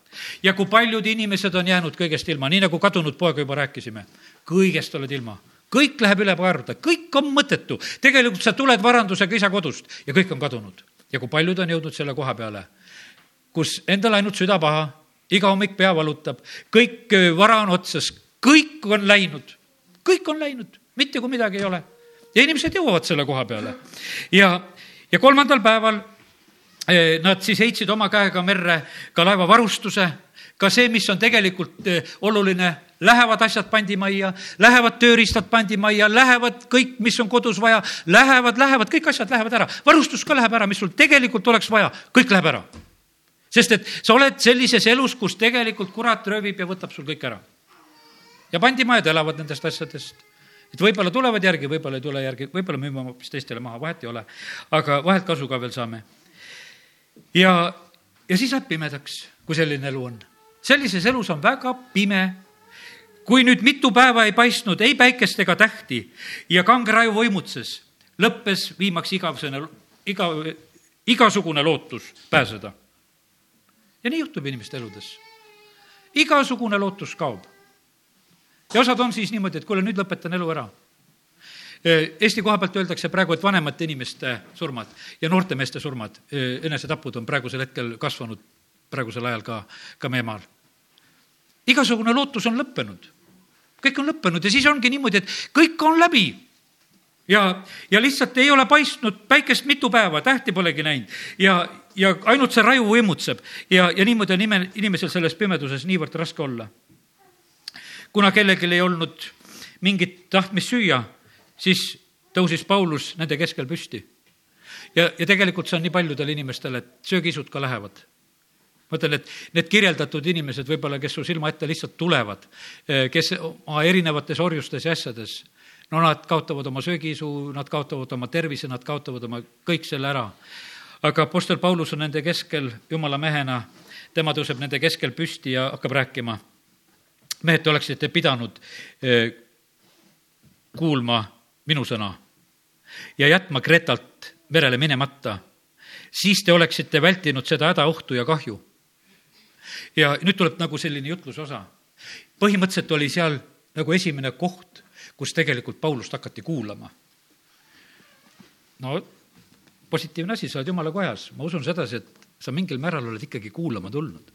ja kui paljud inimesed on jäänud kõigest ilma, nii nagu kadunud poega juba rääkisime, kõigest oled ilma kõik läheb üle parda, kõik on mõttetu. tegelikult sa tuled varandusega isa kodust ja kõik on kadunud. ja kui paljud on jõudnud selle koha peale, kus endal ainult süda paha, iga hommik pea valutab, kõik vara on otsas, kõik on läinud, kõik on läinud, mitte kui midagi ei ole. ja inimesed jõuavad selle koha peale. ja, ja kolmandal päeval nad siis heitsid oma käega merre ka laevavarustuse, ka see, mis on tegelikult oluline lähevad asjad pandimajja, lähevad tööriistad pandimajja, lähevad kõik, mis on kodus vaja, lähevad, lähevad, kõik asjad lähevad ära. varustus ka läheb ära, mis sul tegelikult oleks vaja, kõik läheb ära. sest et sa oled sellises elus, kus tegelikult kurat röövib ja võtab sul kõik ära. ja pandimajad elavad nendest asjadest et võib-olla tulevad järgi, võib-olla ei tule järgi, võib-olla müüme hoopis teistele maha, vahet ei ole. aga vahelt kasu ka veel saame. ja, ja siis läheb pimedaks, kui selline elu on. Sellises elus on väga pime kui nüüd mitu päeva ei paistnud ei päikest ega tähti ja kange raju võimutses, lõppes viimaks igavesene, iga, igasugune lootus pääseda. ja nii juhtub inimeste eludes. igasugune lootus kaob. ja osad on siis niimoodi, et kuule, nüüd lõpetan elu ära. Eesti koha pealt öeldakse praegu, et vanemate inimeste surmad ja noorte meeste surmad, enesetapud on praegusel hetkel kasvanud praegusel ajal ka, ka meie maal igasugune lootus on lõppenud. kõik on lõppenud ja siis ongi niimoodi, et kõik on läbi. ja, ja lihtsalt ei ole paistnud päikest mitu päeva, tähti polegi näinud ja, ja ainult see raju võimutseb ja, ja niimoodi on ime, inimesel selles pimeduses niivõrd raske olla. kuna kellelgi ei olnud mingit tahtmist süüa, siis tõusis Paulus nende keskel püsti. ja, ja tegelikult see on nii paljudele inimestele, et söögisud ka lähevad ma ütlen, et need kirjeldatud inimesed võib-olla, kes su silma ette lihtsalt tulevad, eh, kes oma erinevates orjustes ja asjades, no nad kaotavad oma söögiisu, nad kaotavad oma tervise, nad kaotavad oma kõik selle ära. aga Apostel Paulus on nende keskel jumala mehena, tema tõuseb nende keskel püsti ja hakkab rääkima. mehed, te oleksite pidanud eh, kuulma minu sõna ja jätma Kretalt merele minemata, siis te oleksite vältinud seda hädaohtu ja kahju ja nüüd tuleb nagu selline jutluse osa. põhimõtteliselt oli seal nagu esimene koht, kus tegelikult Paulust hakati kuulama. no positiivne asi, sa oled jumala kojas, ma usun sedasi, et sa mingil määral oled ikkagi kuulama tulnud.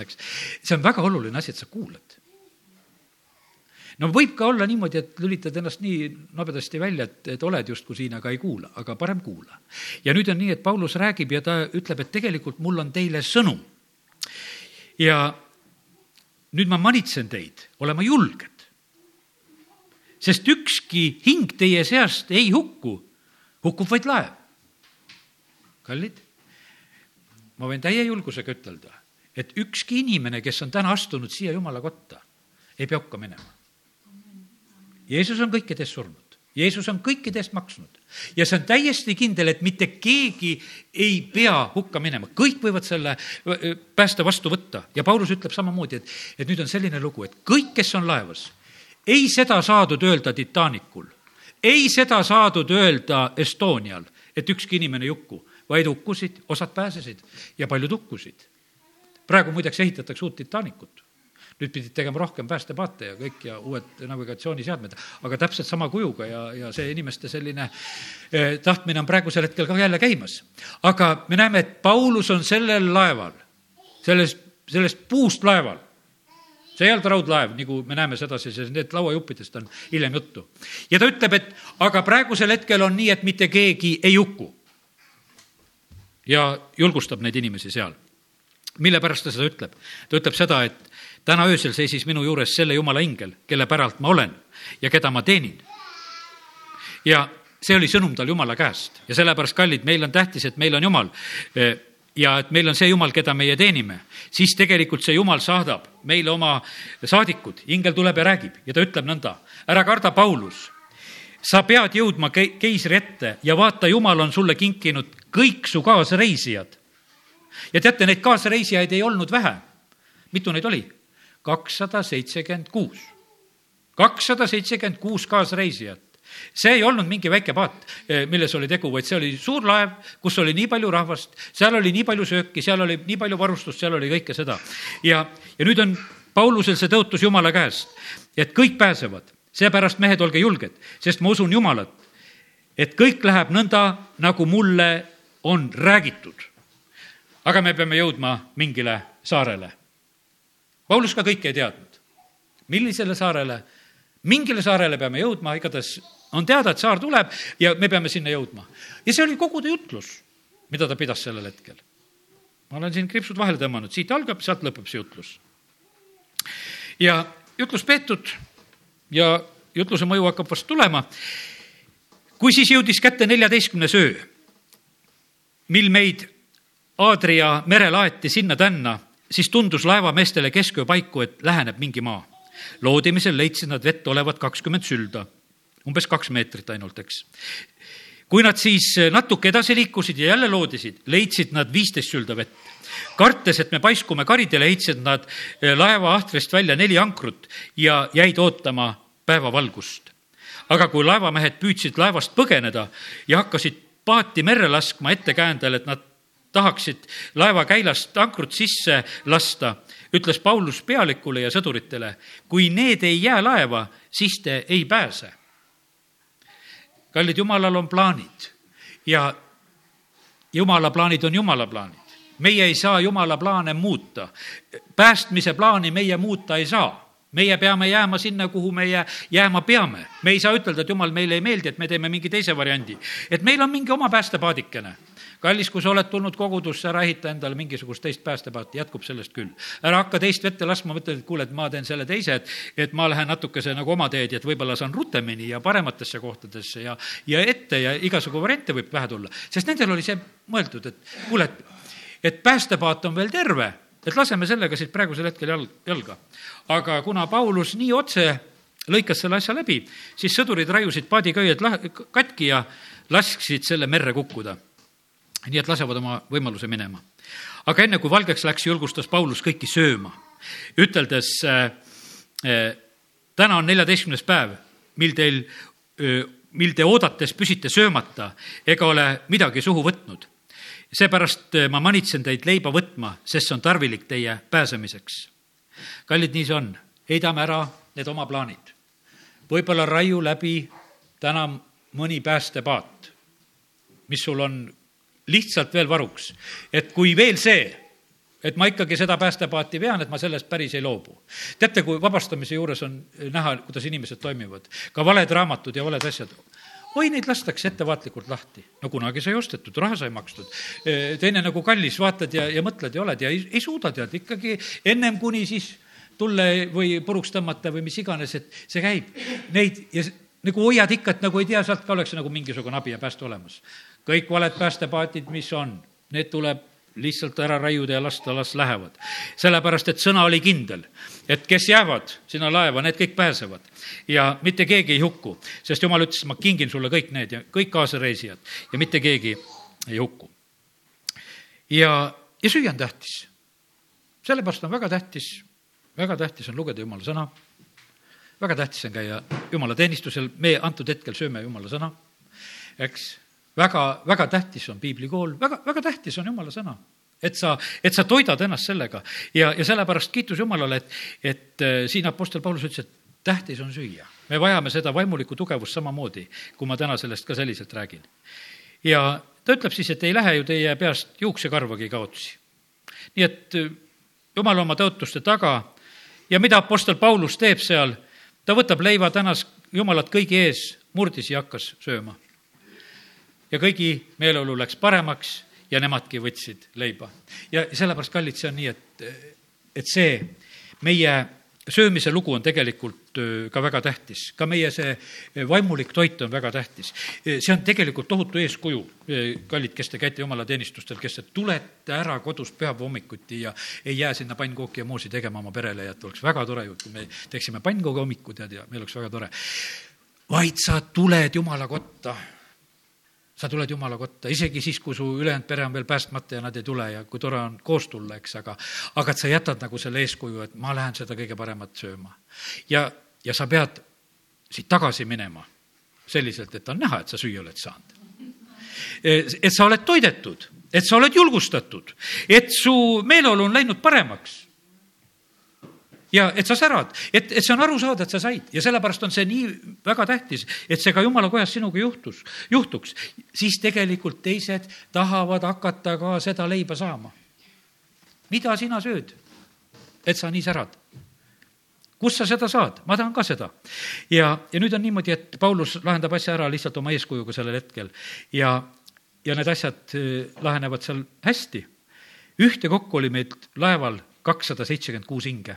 eks, see on väga oluline asi, et sa kuulad no võib ka olla niimoodi, et lülitad ennast nii nobedasti välja, et, et oled justkui siin, aga ei kuula, aga parem kuula. ja nüüd on nii, et Paulus räägib ja ta ütleb, et tegelikult mul on teile sõnum ja nüüd ma manitsen teid olema julged. sest ükski hing teie seast ei hukku, hukkub vaid laev. kallid, ma võin täie julgusega ütelda, et ükski inimene, kes on täna astunud siia jumala kotta, ei pea hukka minema. Jeesus on kõikide eest surnud, Jeesus on kõikide eest maksnud ja see on täiesti kindel, et mitte keegi ei pea hukka minema, kõik võivad selle pääste vastu võtta. Ja Paulus ütleb samamoodi, et, et nüüd on selline lugu, et kõik, kes on laevas, ei seda saadud öelda Titanicul, ei seda saadud öelda Estonial, et ükski inimene ei hukku, vaid hukkusid, osad pääsesid ja paljud hukkusid. praegu muideks ehitatakse uut Titanicut nüüd pidid tegema rohkem päästepaate ja kõik ja uued navigatsiooniseadmed, aga täpselt sama kujuga ja, ja see inimeste selline eh, tahtmine on praegusel hetkel ka jälle käimas. aga me näeme, et Paulus on sellel laeval, selles, sellest puust laeval, see ei olnud raudlaev, nagu me näeme sedasi, sest need lauajuppidest on hiljem juttu. ja ta ütleb, et aga praegusel hetkel on nii, et mitte keegi ei huku. ja julgustab neid inimesi seal. mille pärast ta seda ütleb? ta ütleb seda, et täna öösel seisis minu juures selle jumala ingel, kelle päralt ma olen ja keda ma teenin. ja see oli sõnum tal jumala käest ja sellepärast, kallid, meil on tähtis, et meil on jumal e, ja et meil on see jumal, keda meie teenime, siis tegelikult see jumal saadab meile oma saadikud, ingel tuleb ja räägib ja ta ütleb nõnda, ära karda, Paulus, sa pead jõudma keisri ette ja vaata, jumal on sulle kinkinud kõik su kaasreisijad. ja teate, neid kaasreisijaid ei olnud vähe. mitu neid oli? Kakssada seitsekümmend kuus. kakssada seitsekümmend kuus kaasreisijat see ei olnud mingi väike paat, eh, milles oli tegu, vaid see oli suur laev, kus oli nii palju rahvast, seal oli nii palju sööki, seal oli nii palju varustust, seal oli kõike seda. ja, ja nüüd on Paulusel see tõotus Jumala käest, et kõik pääsevad. seepärast, mehed, olge julged, sest ma usun Jumalat, et kõik läheb nõnda, nagu mulle on räägitud. aga me peame jõudma mingile saarele Paulus ka kõike ei teadnud. millisele saarele? mingile saarele peame jõudma, igatahes on teada, et saar tuleb ja me peame sinna jõudma. ja see oli kogu ta jutlus, mida ta pidas sellel hetkel. ma olen siin kriipsud vahele tõmmanud, siit algab, sealt lõpeb see jutlus. ja jutlus peetud ja jutluse mõju hakkab vast tulema. kui siis jõudis kätte neljateistkümnes öö, mil meid Aadria merel aeti sinna-tänna siis tundus laevameestele kesköö paiku, et läheneb mingi maa. loodimisel leidsid nad vett olevat kakskümmend sülda, umbes kaks meetrit ainult, eks. kui nad siis natuke edasi liikusid ja jälle loodisid, leidsid nad viisteist sülda vett. kartes, et me paiskume karidele, heitsid nad laeva ahtrist välja neli ankrut ja jäid ootama päevavalgust. aga kui laevamehed püüdsid laevast põgeneda ja hakkasid paati merre laskma ettekäändel, et nad tahaksid laeva käilast ankrut sisse lasta, ütles Paulus pealikule ja sõduritele, kui need ei jää laeva, siis te ei pääse. kallid, jumalal on plaanid ja jumala plaanid on jumala plaanid. meie ei saa jumala plaane muuta. päästmise plaani meie muuta ei saa meie peame jääma sinna, kuhu meie jääma peame. me ei saa ütelda, et jumal, meile ei meeldi, et me teeme mingi teise variandi. et meil on mingi oma päästepaadikene kallis, kui sa oled tulnud kogudusse, ära ehita endale mingisugust teist päästepaati, jätkub sellest küll. ära hakka teist vette laskma, mõtled, et kuule, et ma teen selle teise, et, et ma lähen natukese nagu oma teed ja et võib-olla saan rutemini ja parematesse kohtadesse ja, ja ette ja igasugu variante võib pähe tulla. sest nendel oli see mõeldud, et kuule, et, et päästepaat on veel terve, et laseme sellega siit praegusel hetkel jalg, jalga. aga kuna Paulus nii otse lõikas selle asja läbi, siis sõdurid raiusid paadiköied katki ja lasksid selle merre kukkuda nii et lasevad oma võimaluse minema. aga enne, kui valgeks läks, julgustas Paulus kõiki sööma, üteldes äh, äh, täna on neljateistkümnes päev, mil teil mil te oodates püsite söömata ega ole midagi suhu võtnud. seepärast äh, ma manitsen teid leiba võtma, sest see on tarvilik teie pääsemiseks. kallid, nii see on, heidame ära need oma plaanid. võib-olla raiu läbi täna mõni päästepaat, mis sul on lihtsalt veel varuks, et kui veel see, et ma ikkagi seda päästepaati vean, et ma sellest päris ei loobu. teate, kui vabastamise juures on näha, kuidas inimesed toimivad, ka valed raamatud ja valed asjad, oi, neid lastakse ettevaatlikult lahti. no kunagi sai ostetud, raha sai makstud. teine nagu kallis, vaatad ja, ja mõtled ja oled ja ei, ei suuda tead ikkagi ennem kuni siis tulle või puruks tõmmata või mis iganes, et see käib. Neid ja nagu hoiad ikka, et nagu ei tea, sealt ka oleks nagu mingisugune abi ja pääste olemas kõik valed päästepaatid, mis on, need tuleb lihtsalt ära raiuda ja lasta, las lähevad. sellepärast, et sõna oli kindel, et kes jäävad sinna laeva, need kõik pääsevad ja mitte keegi ei hukku, sest jumal ütles, ma kingin sulle kõik need ja kõik kaasareisijad ja mitte keegi ei hukku. ja, ja süüa on tähtis. sellepärast on väga tähtis, väga tähtis on lugeda jumala sõna, väga tähtis on käia jumala teenistusel, me antud hetkel sööme jumala sõna, eks väga, väga tähtis on piiblikool, väga, väga tähtis on jumala sõna. et sa, et sa toidad ennast sellega ja, ja sellepärast kiitus Jumalale, et, et äh, siin Apostel Paulus ütles, et tähtis on süüa. me vajame seda vaimulikku tugevust samamoodi, kui ma täna sellest ka selliselt räägin. ja ta ütleb siis, et ei lähe ju teie peast juuksekarvagi kaotsi. nii et äh, Jumal oma tõotuste taga ja mida Apostel Paulus teeb seal, ta võtab leiva, tänas Jumalat kõigi ees, murdis ja hakkas sööma ja kõigi meeleolu läks paremaks ja nemadki võtsid leiba. ja sellepärast, kallid, see on nii, et, et see meie söömise lugu on tegelikult ka väga tähtis, ka meie see vaimulik toit on väga tähtis. see on tegelikult tohutu eeskuju, kallid, kes te käite jumalateenistustel, kes te tulete ära kodust pühapäeva hommikuti ja ei jää sinna pannkooki ja moosi tegema oma perele ja et oleks väga tore ju, kui me teeksime pannkoogi hommikul, tead, ja meil oleks väga tore. vaid sa tuled jumala kotta sa tuled Jumala kotta, isegi siis, kui su ülejäänud pere on veel päästmata ja nad ei tule ja kui tore on koos tulla, eks, aga, aga et sa jätad nagu selle eeskuju, et ma lähen seda kõige paremat sööma. ja, ja sa pead siit tagasi minema selliselt, et on näha, et sa süüa oled saanud. et sa oled toidetud, et sa oled julgustatud, et su meeleolu on läinud paremaks ja et sa särad, et, et see on aru saada, et sa said ja sellepärast on see nii väga tähtis, et see ka jumala kojas sinuga juhtus, juhtuks, siis tegelikult teised tahavad hakata ka seda leiba saama. mida sina sööd, et sa nii särad? kust sa seda saad, ma tahan ka seda. ja, ja nüüd on niimoodi, et Paulus lahendab asja ära lihtsalt oma eeskujuga sellel hetkel ja, ja need asjad äh, lahenevad seal hästi. ühtekokku oli meil laeval kakssada seitsekümmend kuus hinge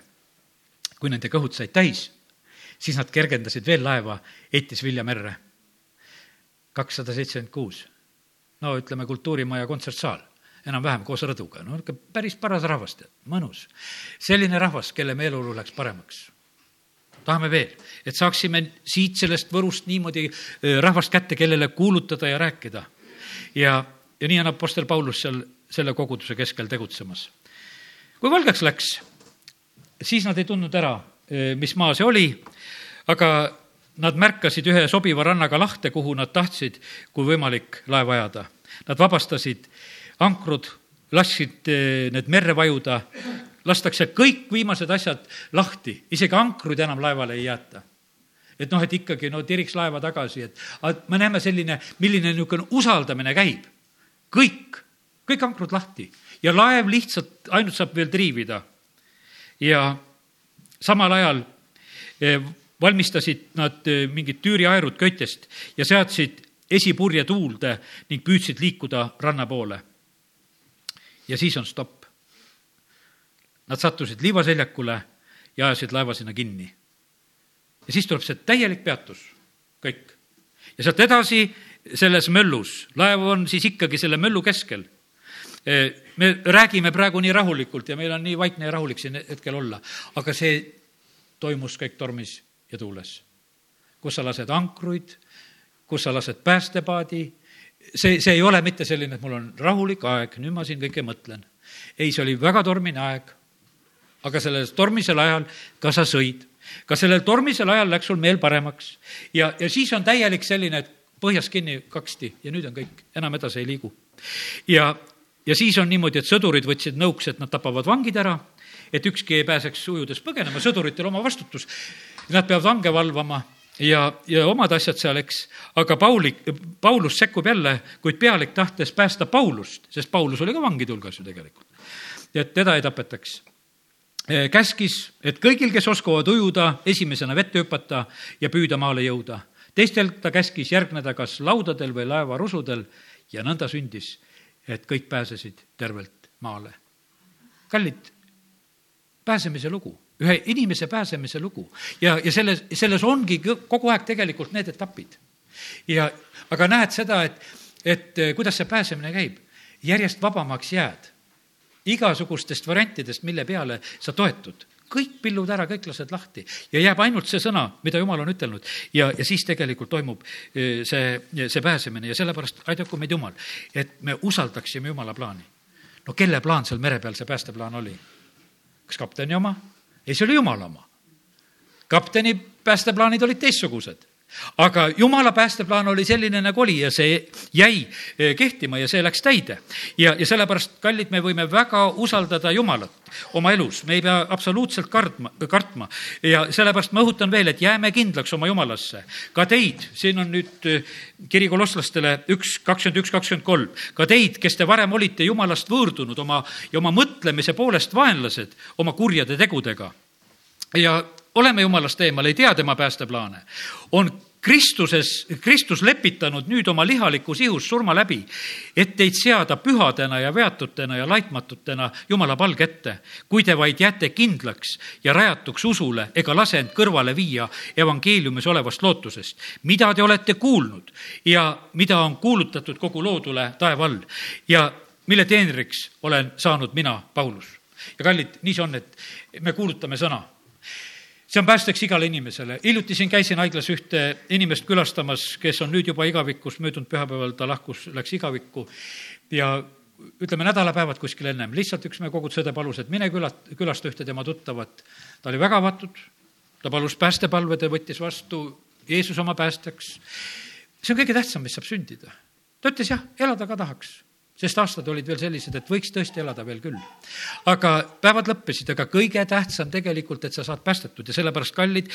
kui nende kõhud said täis, siis nad kergendasid veel laeva, heitis vilja merre. kakssada seitsekümmend kuus. no ütleme, kultuurimaja kontsertsaal, enam-vähem koos rõduga, no ikka päris paras rahvas, tead, mõnus. selline rahvas, kelle meeleolu läks paremaks tahame veel, et saaksime siit sellest Võrust niimoodi rahvast kätte, kellele kuulutada ja rääkida. ja, ja nii on Apostel Paulus seal selle koguduse keskel tegutsemas. kui valgeks läks, siis nad ei tundnud ära, eh, mis maa see oli, aga nad märkasid ühe sobiva rannaga lahte, kuhu nad tahtsid, kui võimalik, laeva ajada. Nad vabastasid ankrud, lasksid eh, need merre vajuda, lastakse kõik viimased asjad lahti, isegi ankruid enam laevale ei jäeta et noh, et ikkagi no tiriks laeva tagasi, et me näeme selline, milline niisugune usaldamine käib. kõik, kõik ankrud lahti ja laev lihtsalt ainult saab veel triivida ja samal ajal eh, valmistasid nad eh, mingid tüüriaerud köitest ja seadsid esipurje tuulde ning püüdsid liikuda ranna poole. ja siis on stopp. Nad sattusid liivasäljakule ja ajasid laeva sinna kinni. ja siis tuleb see täielik peatus, kõik. ja sealt edasi selles möllus, laev on siis ikkagi selle möllu keskel me räägime praegu nii rahulikult ja meil on nii vaikne ja rahulik siin hetkel olla, aga see toimus kõik tormis ja tuules. kus sa lased ankruid, kus sa lased päästepaadi, see, see ei ole mitte selline, et mul on rahulik aeg, nüüd ma siin kõike mõtlen. ei, see oli väga tormine aeg. aga sellel tormisel ajal ka sa sõid, ka sellel tormisel ajal läks sul meel paremaks ja, ja siis on täielik selline, et põhjas kinni kaksti ja nüüd on kõik, enam edasi ei liigu. ja, ja siis on niimoodi, et sõdurid võtsid nõuks, et nad tapavad vangid ära, et ükski ei pääseks ujudes põgenema, sõduritel oma vastutus. Nad peavad vange valvama ja, ja omad asjad seal, eks, aga Pauli, Paulus sekkub jälle, kuid pealik tahtes päästa Paulust, sest Paulus oli ka vangide hulgas ju tegelikult. et teda ei tapetaks. käskis, et kõigil, kes oskavad ujuda, esimesena vette hüpata ja püüda maale jõuda. teistel ta käskis järgneda kas laudadel või laevarusudel ja nõnda sündis et kõik pääsesid tervelt maale. kallid, pääsemise lugu, ühe inimese pääsemise lugu ja, ja selles, selles ongi kogu aeg tegelikult need etapid. ja, aga näed seda, et, et kuidas see pääsemine käib, järjest vabamaks jääd igasugustest variantidest, mille peale sa toetud kõik pillud ära, kõik lased lahti ja jääb ainult see sõna, mida jumal on ütelnud ja, ja siis tegelikult toimub eh, see, see pääsemine ja sellepärast aidaku meid Jumal, et me usaldaksime Jumala plaani. no kelle plaan seal mere peal see päästeplaan oli? kas kapteni oma? ei, see oli Jumala oma. kapteni päästeplaanid olid teistsugused aga jumala päästeplaan oli selline, nagu oli ja see jäi eh, kehtima ja see läks täide. ja, ja sellepärast, kallid, me võime väga usaldada Jumalat oma elus, me ei pea absoluutselt kartma, kartma ja sellepärast ma õhutan veel, et jääme kindlaks oma Jumalasse. ka teid, siin on nüüd eh, kiri kolosslastele üks, kakskümmend üks, kakskümmend kolm, ka teid, kes te varem olite Jumalast võõrdunud oma ja oma mõtlemise poolest vaenlased oma kurjade tegudega ja oleme jumalast eemal, ei tea tema päästeplaane, on Kristuses, Kristus lepitanud nüüd oma lihalikus ihus surma läbi, et teid seada pühadena ja veatutena ja laitmatutena Jumala palge ette, kui te vaid jääte kindlaks ja rajatuks usule ega lase end kõrvale viia evangeeliumis olevast lootusest, mida te olete kuulnud ja mida on kuulutatud kogu loodule taeva all ja mille teenriks olen saanud mina, Paulus. ja kallid, nii see on, et me kuulutame sõna see on päästeks igale inimesele. hiljuti siin käisin haiglas ühte inimest külastamas, kes on nüüd juba igavikus, möödunud pühapäeval ta lahkus, läks igavikku ja ütleme, nädalapäevad kuskil ennem, lihtsalt üks meie koguduse õde palus, et mine küla, külasta ühte tema tuttavat. ta oli väga avatud, ta palus päästepalve, ta võttis vastu Jeesus oma päästjaks. see on kõige tähtsam, mis saab sündida. ta ütles jah, elada ka tahaks sest aastad olid veel sellised, et võiks tõesti elada veel küll. aga päevad lõppesid, aga kõige tähtsam tegelikult, et sa saad päästetud ja sellepärast, kallid,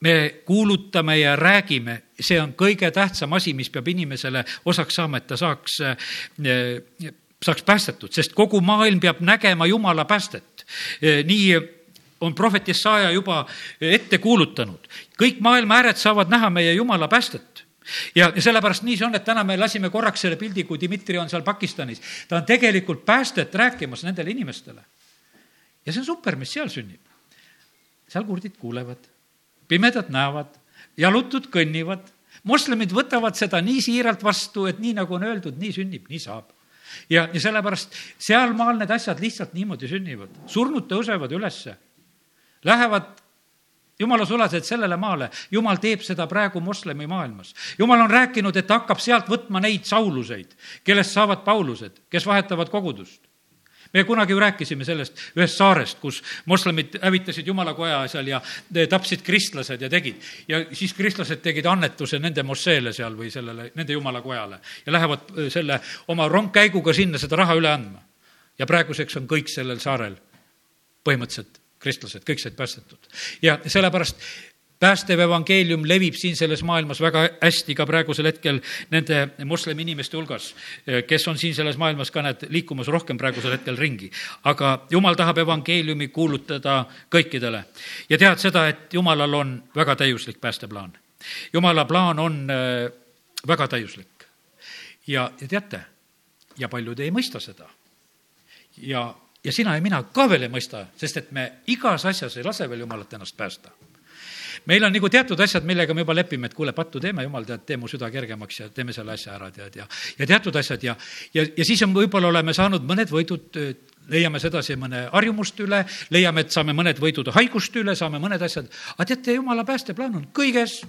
me kuulutame ja räägime, see on kõige tähtsam asi, mis peab inimesele osaks saama, et ta saaks, saaks päästetud, sest kogu maailm peab nägema Jumala päästet. Nii on prohvet Jesaja juba ette kuulutanud. kõik maailma ääred saavad näha meie Jumala päästet ja, ja sellepärast nii see on, et täna me lasime korraks selle pildi, kui Dmitri on seal Pakistanis. ta on tegelikult päästet rääkimas nendele inimestele. ja see on super, mis seal sünnib. seal kurdid kuulevad, pimedad näevad, jalutud kõnnivad, moslemid võtavad seda nii siiralt vastu, et nii nagu on öeldud, nii sünnib, nii saab ja, ja sellepärast sealmaal need asjad lihtsalt niimoodi sünnivad. surnud tõusevad ülesse, lähevad jumala sulased sellele maale, jumal teeb seda praegu moslemi maailmas. jumal on rääkinud, et ta hakkab sealt võtma neid sauluseid, kellest saavad Paulused, kes vahetavad kogudust me kunagi ju rääkisime sellest ühest saarest, kus moslemid hävitasid jumalakoja seal ja tapsid kristlased ja tegid. ja siis kristlased tegid annetuse nende mosseele seal või sellele, nende jumalakojale ja lähevad äh, selle oma rongkäiguga sinna seda raha üle andma. ja praeguseks on kõik sellel saarel põhimõtteliselt kristlased, kõik said päästetud. ja sellepärast päästev evangeelium levib siin selles maailmas väga hästi ka praegusel hetkel nende moslemi inimeste hulgas, kes on siin selles maailmas ka need liikumas rohkem praegusel hetkel ringi. aga jumal tahab evangeeliumi kuulutada kõikidele ja tead seda, et jumalal on väga täiuslik päästeplaan. jumala plaan on äh, väga täiuslik. ja, ja teate, ja paljud ei mõista seda. ja ja sina ja mina ka veel ei mõista, sest et me igas asjas ei lase veel Jumalat ennast päästa. Meil on nagu teatud asjad, millega me juba lepime, et kuule, pattu teeme, jumal, tead, tee mu süda kergemaks ja teeme selle asja ära, tead, ja, ja teatud asjad ja, ja, ja siis on, võib-olla oleme saanud mõned võidud, leiame sedasi mõne harjumust üle, leiame, et saame mõned võidud haigust üle, saame mõned asjad, aga teate, jumala päästeplaan on kõiges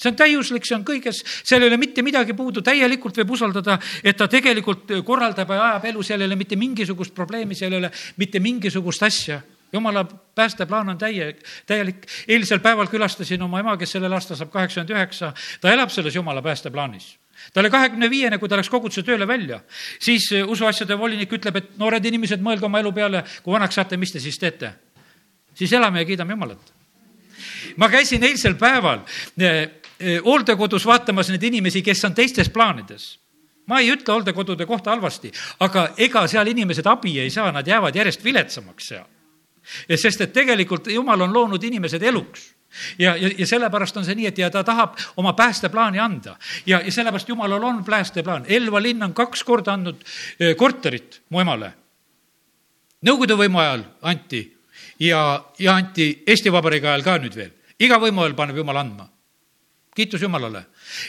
see on täiuslik, see on kõiges, seal ei ole mitte midagi puudu, täielikult võib usaldada, et ta tegelikult korraldab ja ajab elu, seal ei ole mitte mingisugust probleemi, seal ei ole mitte mingisugust asja jumala päästeplaan on täie, täielik. eilsel päeval külastasin oma ema, kes sellel aastal saab kaheksakümmend üheksa, ta elab selles jumala päästeplaanis ta oli kahekümne viiene, kui ta läks koguduse tööle välja, siis usuasjade volinik ütleb, et noored inimesed, mõelge oma elu peale, kui vanaks saate, mis te siis teete? siis elame ja kiidame Jumalat. ma käisin eilsel päeval Eh, hooldekodus vaatamas neid inimesi, kes on teistes plaanides ma ei ütle hooldekodude kohta halvasti, aga ega seal inimesed abi ei saa, nad jäävad järjest viletsamaks seal. sest et tegelikult jumal on loonud inimesed eluks ja, ja, ja sellepärast on see nii, et ja ta tahab oma päästeplaani anda ja, ja sellepärast jumalal on päästeplaan. Elva linn on kaks korda andnud eh, korterit mu emale. Nõukogude võimu ajal anti ja, ja anti Eesti Vabariigi ajal ka nüüd veel. iga võimu ajal paneb jumal andma kiitus Jumalale.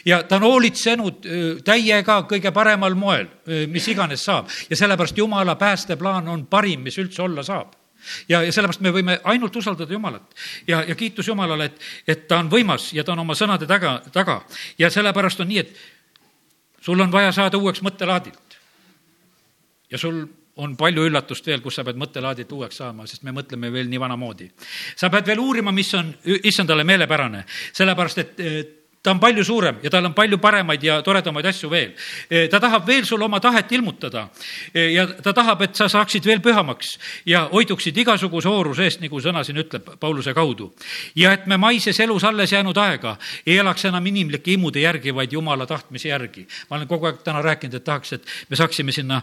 ja ta on hoolitsenud täiega kõige paremal moel, mis iganes saab ja sellepärast Jumala päästeplaan on parim, mis üldse olla saab ja, ja sellepärast me võime ainult usaldada Jumalat ja, ja kiitus Jumalale, et, et ta on võimas ja ta on oma sõnade taga, taga ja sellepärast on nii, et sul on vaja saada uueks mõttelaadilt. ja sul on palju üllatust veel, kus sa pead mõttelaadilt uueks saama, sest me mõtleme veel nii vanamoodi. sa pead veel uurima, mis on issandale meelepärane, sellepärast et ta on palju suurem ja tal on palju paremaid ja toredamaid asju veel. E, ta tahab veel sulle oma tahet ilmutada e, ja ta tahab, et sa saaksid veel pühamaks ja hoiduksid igasuguse hooruse eest, nagu sõna siin ütleb Pauluse kaudu. ja et me maises elus alles jäänud aega ei elaks enam inimlike imude järgi, vaid Jumala tahtmise järgi. ma olen kogu aeg täna rääkinud, et tahaks, et me saaksime sinna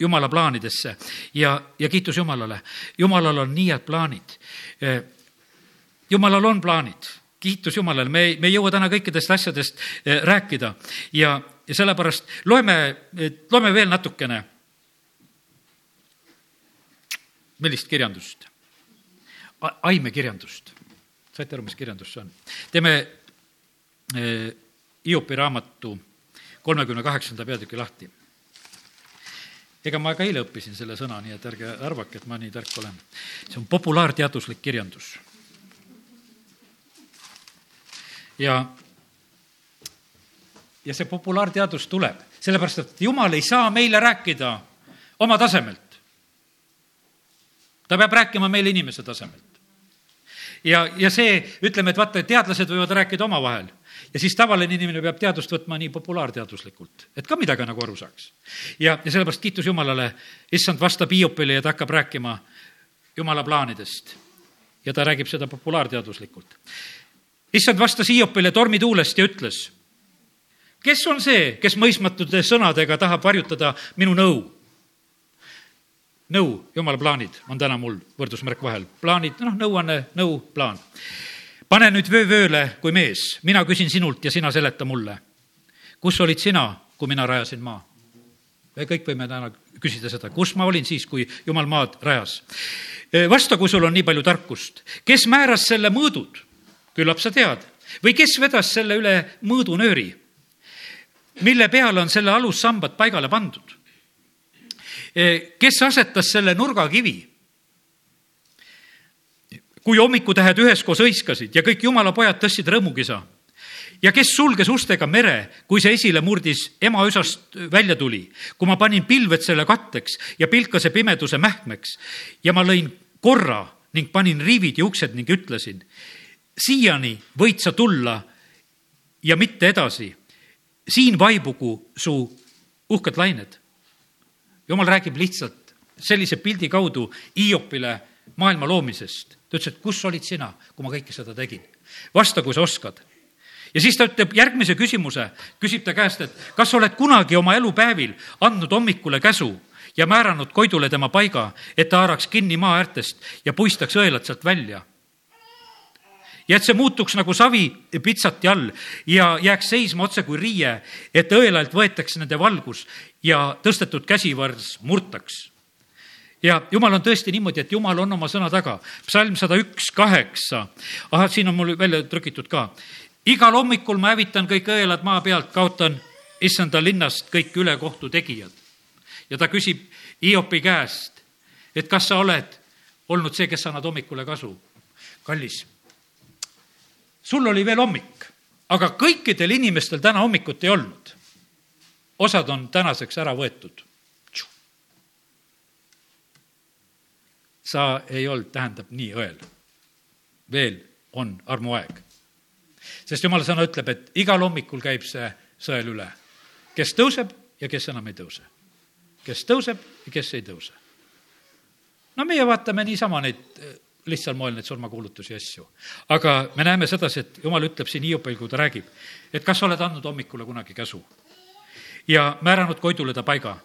Jumala plaanidesse ja, ja kiitus Jumalale. Jumalal on nii head plaanid. E, Jumalal on plaanid kiitus Jumalale, me me ei jõua täna kõikidest asjadest eh, rääkida ja, ja sellepärast loeme, loeme veel natukene. millist kirjandust? aimekirjandust. saite aru, mis kirjandus see on? teeme eh, Hiopi raamatu kolmekümne kaheksanda peatüki lahti. ega ma ka eile õppisin selle sõna, nii et ärge arvake, et ma nii tark olen. see on populaarteaduslik kirjandus ja, ja see populaarteadus tuleb, sellepärast et jumal ei saa meile rääkida oma tasemelt. ta peab rääkima meile inimese tasemelt. ja, ja see, ütleme, et vaata, teadlased võivad rääkida omavahel ja siis tavaline inimene peab teadust võtma nii populaarteaduslikult, et ka midagi nagu aru saaks. ja, ja sellepärast kiitus Jumalale, issand vastab Hiopile ja ta hakkab rääkima Jumala plaanidest. ja ta räägib seda populaarteaduslikult issand vastas Hiopile tormituulest ja ütles, kes on see, kes mõistmatute sõnadega tahab varjutada minu nõu? nõu, jumala plaanid on täna mul võrdusmärk vahel, plaanid, noh, nõuanne, nõu, plaan. pane nüüd vöö vööle kui mees, mina küsin sinult ja sina seleta mulle. kus olid sina, kui mina rajasin maa? me kõik võime täna küsida seda, kus ma olin siis, kui jumal maad rajas. vasta, kui sul on nii palju tarkust, kes määras selle mõõdud küllap sa tead. või kes vedas selle üle mõõdunööri, mille peale on selle alussambad paigale pandud? E, kes asetas selle nurgakivi? kui hommikutähed üheskoos hõiskasid ja kõik jumala pojad tõstsid rõõmukisa ja kes sulges ustega mere, kui see esile murdis ema üsast välja tuli, kui ma panin pilved selle katteks ja pilkase pimeduse mähkmeks ja ma lõin korra ning panin riivid ja uksed ning ütlesin, siiani võid sa tulla ja mitte edasi. siin vaibugu su uhked lained. jumal räägib lihtsalt sellise pildi kaudu Hiopile maailma loomisest. ta ütles, et kus olid sina, kui ma kõike seda tegin. vasta, kui sa oskad. ja siis ta ütleb järgmise küsimuse, küsib ta käest, et kas sa oled kunagi oma elupäevil andnud hommikule käsu ja määranud Koidule tema paiga, et ta haaraks kinni maa äärtest ja puistaks õelad sealt välja ja et see muutuks nagu savi pitsati all ja jääks seisma otse kui riie, et õelalt võetakse nende valgus ja tõstetud käsivõrs murtaks ja jumal on tõesti niimoodi, et jumal on oma sõna taga. psalm sada üks, kaheksa. ahah, siin on mul välja trükitud ka. igal hommikul ma hävitan kõik õelad maa pealt, kaotan issanda linnast kõik ülekohtu tegijad. ja ta küsib Hiopi käest, et kas sa oled olnud see, kes annad hommikule kasu. kallis sul oli veel hommik, aga kõikidel inimestel täna hommikut ei olnud. osad on tänaseks ära võetud. sa ei olnud, tähendab nii õel. veel on armuaeg. sest jumala sõna ütleb, et igal hommikul käib see sõel üle, kes tõuseb ja kes enam ei tõuse. kes tõuseb ja kes ei tõuse. no meie vaatame niisama neid lihtsal moel neid surmakuulutusi ja asju. aga me näeme sedasi, et jumal ütleb siin Hiopil, kui ta räägib, et kas sa oled andnud hommikule kunagi käsu ja määranud Koidule ta paiga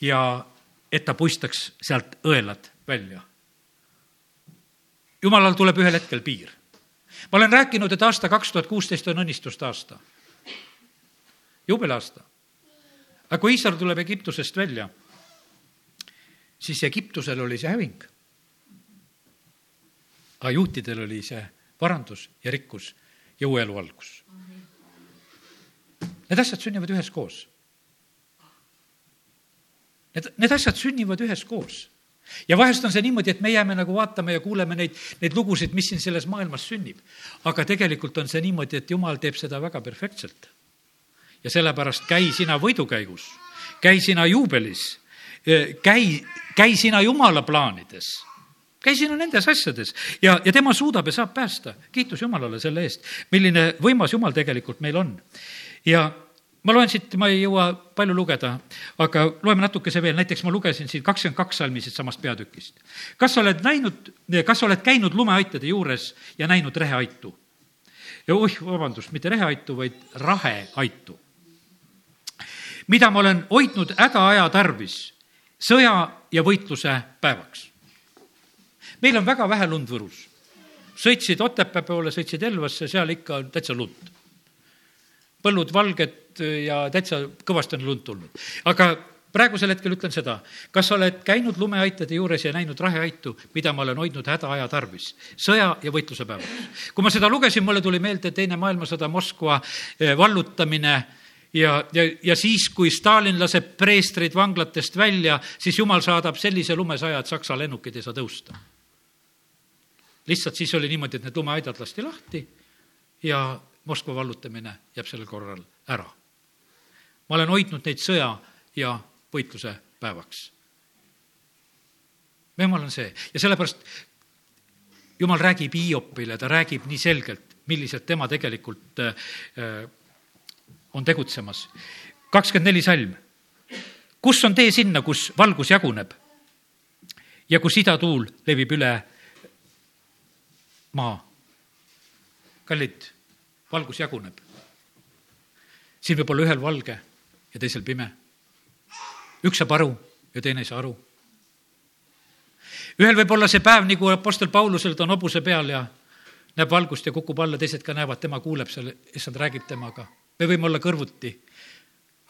ja et ta puistaks sealt õelad välja. jumalal tuleb ühel hetkel piir. ma olen rääkinud, et aasta kaks tuhat kuusteist on õnnistuste aasta, jubelaasta. aga kui Iisrael tuleb Egiptusest välja, siis Egiptusel oli see häving aga juutidel oli see parandus ja rikkus ja uue elu algus. Need asjad sünnivad üheskoos. Need, need asjad sünnivad üheskoos ja vahest on see niimoodi, et me jääme nagu vaatama ja kuuleme neid, neid lugusid, mis siin selles maailmas sünnib. aga tegelikult on see niimoodi, et jumal teeb seda väga perfektselt. ja sellepärast käi sina võidukäigus, käi sina juubelis, käi, käi sina jumala plaanides käi sina nendes asjades ja, ja tema suudab ja saab päästa. kiitus Jumalale selle eest, milline võimas Jumal tegelikult meil on. ja ma loen siit, ma ei jõua palju lugeda, aga loeme natukese veel, näiteks ma lugesin siin kakskümmend kaks salmi siit samast peatükist. kas sa oled näinud, kas sa oled käinud lumeaitade juures ja näinud reheaitu? ja oih, vabandust, mitte reheaitu, vaid raheaitu. mida ma olen hoidnud hädaaja tarvis, sõja ja võitluse päevaks. Meil on väga vähe lund Võrus. sõitsid Otepää poole, sõitsid Elvasse, seal ikka on täitsa lund põllud valged ja täitsa kõvasti on lund tulnud. aga praegusel hetkel ütlen seda, kas sa oled käinud lumeaitade juures ja näinud raheaitu, mida ma olen hoidnud hädaaja tarvis, sõja ja võitluse päevaks? kui ma seda lugesin, mulle tuli meelde Teine maailmasõda, Moskva eh, vallutamine ja, ja, ja siis, kui Stalin laseb preestrid vanglatest välja, siis jumal saadab sellise lumesaja, et Saksa lennukid ei saa tõusta. Lihtsalt siis oli niimoodi, et need lumeaidad lasti lahti ja Moskva vallutamine jääb sellel korral ära. ma olen hoidnud neid sõja ja võitluse päevaks. jumal on see ja sellepärast jumal räägib Hiopile, ta räägib nii selgelt, milliselt tema tegelikult äh, on tegutsemas. kakskümmend neli salm. kus on tee sinna, kus valgus jaguneb ja kus idatuul levib üle maa? kallid valgus jaguneb. siin võib olla ühel valge ja teisel pime. üks saab aru ja teine ei saa aru. ühel võib olla see päev, nagu Apostel Paulusel, ta on hobuse peal ja näeb valgust ja kukub alla, teised ka näevad, tema kuuleb seal, issand räägib temaga. me võime olla kõrvuti.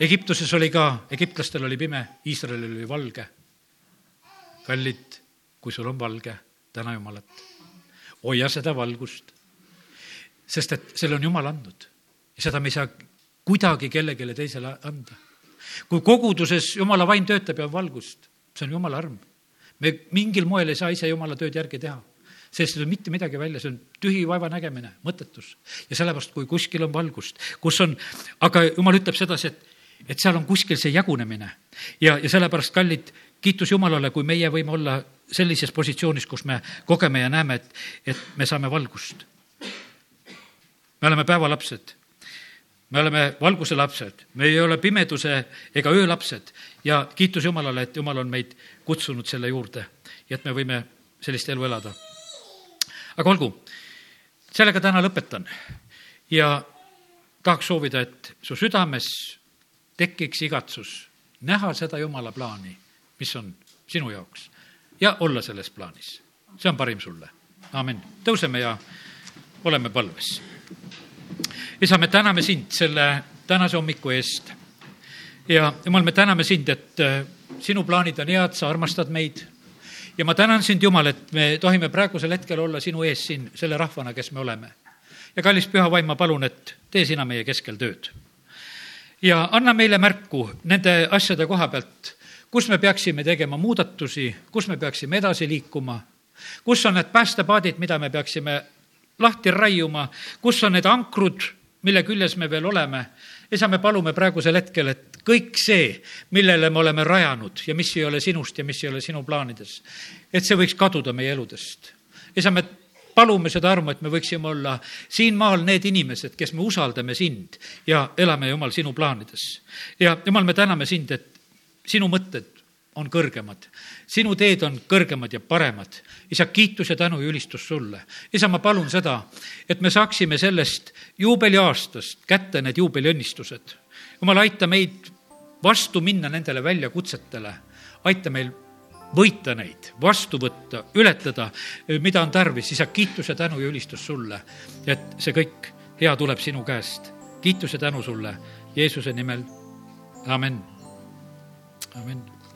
Egiptuses oli ka, egiptlastel oli pime, Iisraelil oli valge. kallid, kui sul on valge, täna Jumalat. Hoia seda valgust sest et selle on Jumal andnud ja seda me ei saa kuidagi kellelegi teisele anda. kui koguduses Jumala vaim töötab ja on valgust, see on Jumala arm. me mingil moel ei saa ise Jumala tööd järgi teha sellest ei tule mitte midagi välja, see on tühi vaeva nägemine, mõttetus. ja sellepärast, kui kuskil on valgust, kus on, aga jumal ütleb sedasi, et, et seal on kuskil see jagunemine ja, ja sellepärast, kallid, kiitus Jumalale, kui meie võime olla sellises positsioonis, kus me kogeme ja näeme, et, et me saame valgust. Me oleme päevalapsed. me oleme valguse lapsed, me ei ole pimeduse ega öö lapsed. Ja kiitus Jumalale, et Jumal on meid kutsunud selle juurde ja et me võime sellist elu elada. aga olgu, sellega täna lõpetan. Ja tahaks soovida, et su südames tekiks igatsus näha seda Jumala plaani, mis on sinu jaoks ja olla selles plaanis. see on parim sulle. amin. tõuseme ja oleme palves isa, me täname sind selle tänase hommiku eest. ja jumal, me täname sind, et äh, sinu plaanid on head, sa armastad meid. ja ma tänan sind, Jumal, et me tohime praegusel hetkel olla sinu ees siin selle rahvana, kes me oleme. ja kallis püha vaim, ma palun, et tee sina meie keskel tööd. ja anna meile märku nende asjade koha pealt, kus me peaksime tegema muudatusi, kus me peaksime edasi liikuma, kus on need päästepaadid, mida me peaksime lahti raiuma, kus on need ankrud, mille küljes me veel oleme. isa, me palume praegusel hetkel, et kõik see, millele me oleme rajanud ja mis ei ole sinust ja mis ei ole sinu plaanides, et see võiks kaduda meie eludest. isa, me palume seda armu, et me võiksime olla siin maal need inimesed, kes me usaldame sind ja elame, Jumal, sinu plaanides. ja Jumal, me täname sind, et sinu mõtted on kõrgemad. sinu teed on kõrgemad ja paremad. isa, kiitus ja tänu ja ülistus sulle. isa, ma palun seda, et me saaksime sellest juubeliaastast kätte need juubeliõnnistused. jumal, aita meid vastu minna nendele väljakutsetele. aita meil võita neid, vastu võtta, ületada, mida on tarvis, isa, kiitus ja tänu ja ülistus sulle. et see kõik hea tuleb sinu käest. kiitus ja tänu sulle Jeesuse nimel, amen, amen